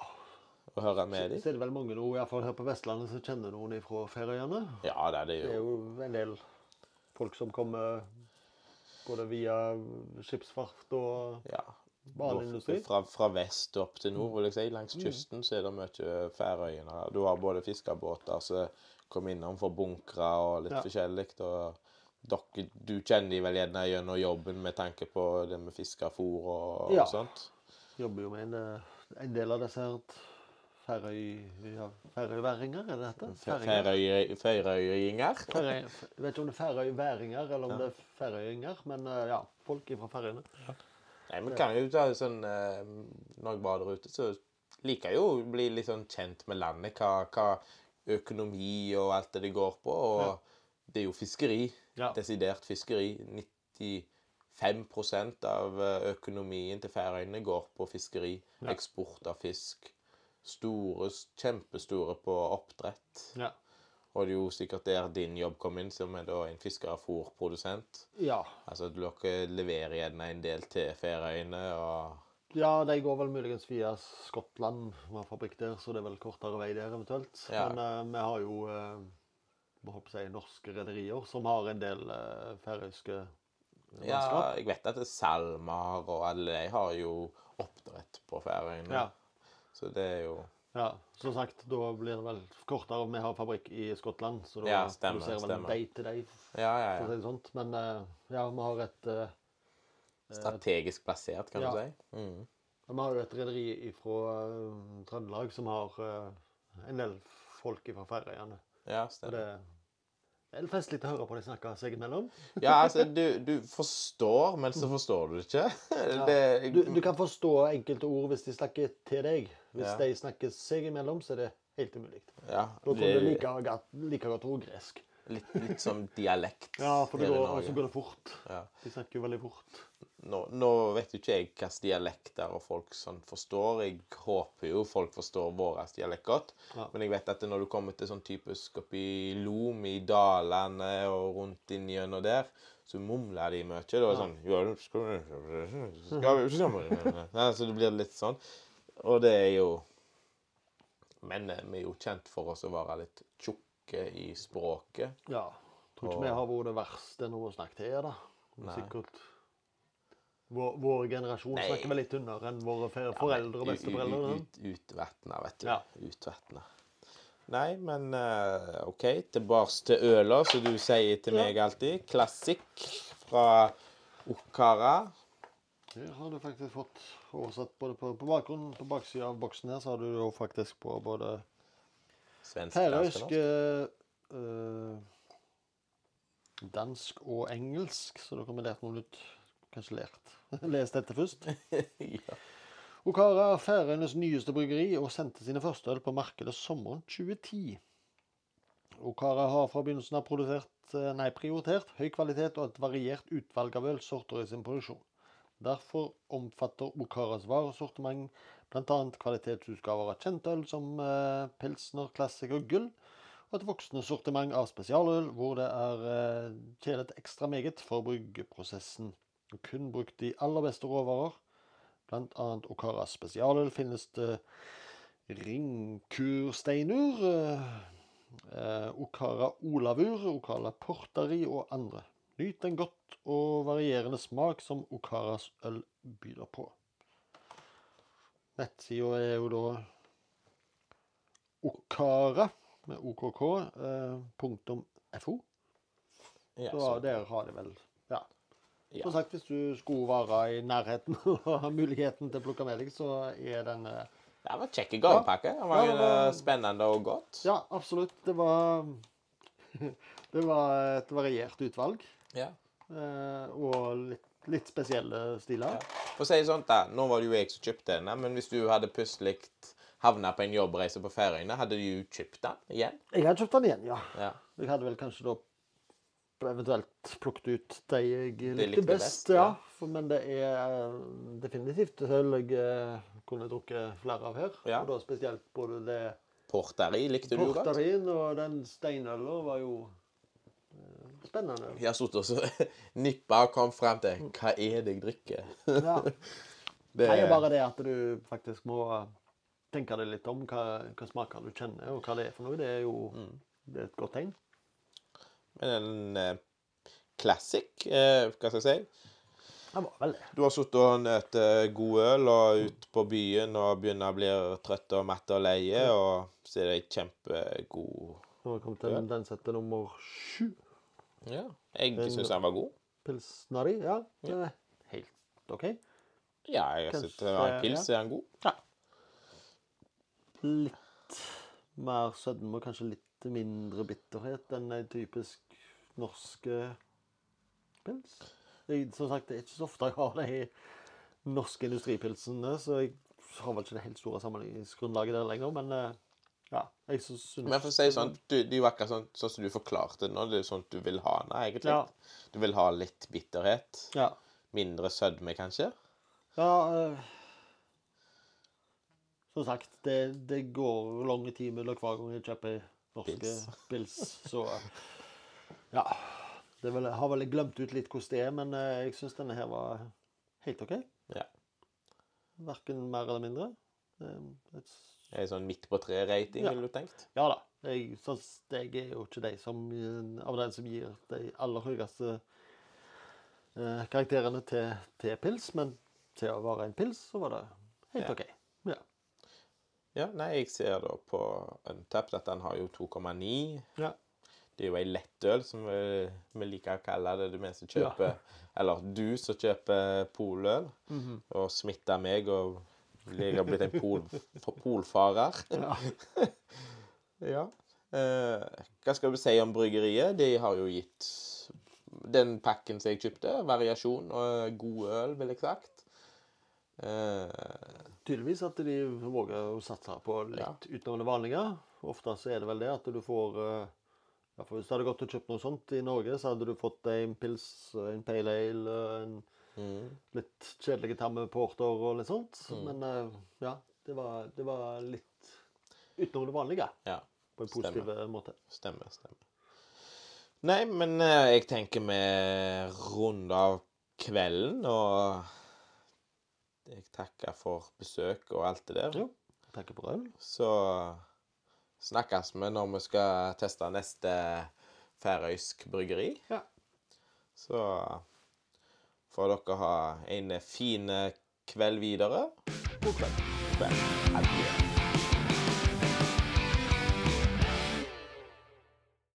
Og høre med dem. Så er det vel mange nå, i hvert fall her på Vestlandet, som kjenner noen fra Færøyene. Ja, det er det Det er jo. jo en del folk som kommer både via skipsfart og Ja. baneindustri. Fra, fra vest opp til nord, vil jeg si. Langs kysten så er det mye Færøyene. Du har både fiskebåter som kommer innom for bunkere og litt Ja. forskjellig. Og dere, du kjenner de vel gjerne gjennom jobben med tanke på det med fiskefôr og, Ja. og sånt? Jobber jo med en, eh, en del av disse her. Ja, Færøyværinger, er det dette? Færinger? Færøyinger? Jeg vet ikke om det er færøyværinger eller om det er færøyinger, men eh, ja, folk fra Færøyene. Nei, men kan jo ta sånn eh, Når jeg bader ute, så liker jeg jo å bli litt sånn kjent med landet. Hva, hva økonomi og alt det det går på. Og Ja. det er jo fiskeri. Ja. Desidert fiskeri. 95% av eh, økonomien til Færøyene går på fiskeri. Ja. Eksport av fisk. Store, kjempestore på oppdrett. Ja. Og det er jo sikkert der din jobb kom inn, som er da en fisker- og fôrprodusent. ja. Altså, dere leverer gjerne en del til Færøyene, og Ja, de går vel muligens via Skottland. Vi har fabrikk der, så det er vel kortere vei der eventuelt. Ja. Men uh, vi har jo uh, håper jeg, norske rederier som har en del uh, færøyske Ja, jeg vet at SalMar og alle de har jo oppdrett på Færøyene. Ja. Så det er jo ja. Som sagt, da blir det vel kortere. Vi har fabrikk i Skottland, så da Ja, stemmer, produserer vel stemmer. day to day, Ja, ja, ja. si det sånt. Men eh, ja, vi har et eh, Strategisk plassert, kan Ja. du si. Mm. Vi har jo et rederi fra Trøndelag som har eh, en del folk fra Færøyene. Ja, stemmer. det det er festlig å høre på de snakke seg imellom. Ja, altså, du, du forstår, men så forstår du ikke. Det, Du, du kan forstå enkelte ord hvis de snakker til deg. Hvis Ja. de snakker seg imellom, så er det helt umulig. ja, Da det kommer det er like, godt- like godt gresk. litt, litt som dialekt. Ja, for det går, så går det fort. Ja. De snakker jo veldig fort. Nå, nå vet jo ikke jeg hvilke dialekter og folk sånn forstår. Jeg håper jo folk forstår vår dialekt godt. Ja. Men jeg vet at når du kommer til sånn typisk oppi Lom i dalene og rundt inn gjennom der, så mumler de mye. Da er det sånn? Ja, Så det blir litt sånn. Og det er jo Men eh, vi er jo kjent for oss å være litt tjukke i språket. Ja. Tror ikke Og- vi har vært det verste noe å snakke til, da. Nei. Sikkert vår, vår generasjon Nei. snakker vel litt under enn våre foreldre og besteforeldre. Ut, ut, utvatna, vet du. Ja. Utvetna. Nei, men uh, OK. Tilbake til øla, som du sier til Ja. meg alltid. Klassikk fra Okara. Her har du faktisk fått oversatt både på, på bakgrunnen på baksida av boksen her, så har du jo faktisk på både Svensk, færøysk, eh, dansk og engelsk, så dere har lært noe nytt. Kanskje lært. Les dette først. ja. Okara er Færøyenes nyeste bryggeri og sendte sine første øl på markedet sommeren 2010. Okara har fra begynnelsen av eh, nei, prioritert høy kvalitet og et variert utvalg av ølsorter i sin produksjon. Derfor omfatter Okaras varesortiment bl.a. kvalitetsutgaver av kjentøl som eh, Pilsner, Classic og Gull, og et voksende sortiment av spesialøl hvor det er eh, kjedet ekstra meget for bryggeprosessen. Og kun brukt de aller beste råvarer. Blant annet Okaras spesialøl finnes det ringkursteinur, eh, eh, Okara olavur, Okara portari og andre. Nyt en godt og varierende smak som Okaras øl byr på. Nettsida er jo da okara med okk eh, punktum fo. Ja, Så så, der har de vel Ja. ja. Som sagt, hvis du skulle være i nærheten og ha muligheten til å plukke med deg, så er den eh, Det var kjekke gavepakke. Det var, Ja, det var- eh, spennende og godt. Ja, absolutt. Det var Det var et variert utvalg. Ja. eh, Og litt, litt spesielle stiler. Ja. For å si sånt da, Nå var det jo jeg som kjøpte denne, men hvis du hadde plutselig havna på en jobbreise på Færøyene, hadde du kjøpt den igjen? Jeg hadde kjøpt den igjen, ja. Ja. Jeg hadde vel kanskje da eventuelt plukket ut de jeg likte likte best. best, ja. ja. Men det er eh, definitivt øl jeg eh, kunne drukket flere av her. Ja. Og da spesielt både det Porteri likte du godt? porterin og den steinøla var jo spennende. Jeg har sittet og nippa og kom frem til hva er det jeg drikker. Ja. Det, er er bare det at du faktisk må tenke deg litt om hva, hva smaker du kjenner, og hva det er for noe. Det er jo det er et godt tegn. Men en eh, classic, eh, hva skal jeg si. Du har sittet og nøtt god øl og ut på byen og begynner å bli trøtt og matt og leie, og så er det kjempegod Nå har vi kommet til den setter nummer sju. Ja. Jeg syns den var god. Pilsnari. Ja, er helt OK. Ja, jeg syns det var en pils, er den god. Ja. Litt mer sødme og kanskje litt mindre bitterhet enn ei typisk norske pils. Jeg, som sagt, det er ikke så ofte jeg har de norske industripilsene, så jeg har vel ikke det helt store sammenligningsgrunnlaget der lenger, men eh, ja. Jeg så synes Men for å si sånn, du, det er jo akkurat sånn, sånn som du forklarte det nå. Det er sånn du vil ha noe, egentlig. Ja. Du vil ha litt bitterhet. Ja. Mindre sødme, kanskje. Ja øh, Som sagt, det, det går lange tid mellom hver gang jeg kjøper norske Pils. Så ja. Det vel, har vel glemt ut litt hvordan det er, men eh, jeg syns denne her var helt OK. Ja. Verken mer eller mindre. Eh, et, Det er sånn midt på tre-rating, Ja. ville du tenkt? ja da. Jeg, så, jeg er jo ikke de som, eh, av den som gir de aller høyeste eh, karakterene til, til pils, men til å være en pils, så var det helt Ja. OK. Ja. Ja, nei, jeg ser da på Untapped at den har jo 2,9. ja. Det er jo ei lettøl, som vi, vi liker å kalle det. Det mener vi som kjøper Eller du som kjøper poløl, Mhm. og smitter meg og jeg har blitt en pol, polfarer. Ja. Ja. Eh, hva skal vi si om bryggeriet? De har jo gitt den pakken som jeg kjøpte, variasjon og god øl, vil jeg sagt. Eh, Tydeligvis at de våger å satse på litt Ja. utenom det vanlige. Ofte så er det vel det at du får eh, ja, for Hvis du hadde gått og kjøpt noe sånt i Norge, så hadde du fått en pils, en pale ale, en mm, litt kjedelige tamme porter og litt sånt. Mm. Men eh, ja, det var, det var litt utenom det vanlige ja, på en positiv eh, måte. stemmer, stemmer. Nei, men eh, jeg tenker vi runder av kvelden, og jeg takker for besøk og alt det der. Jo. Takker for det. Så snakkes vi når vi skal teste neste færøysk bryggeri. Ja. Så får dere ha en fin kveld videre. God kveld. Kveld. Adjø.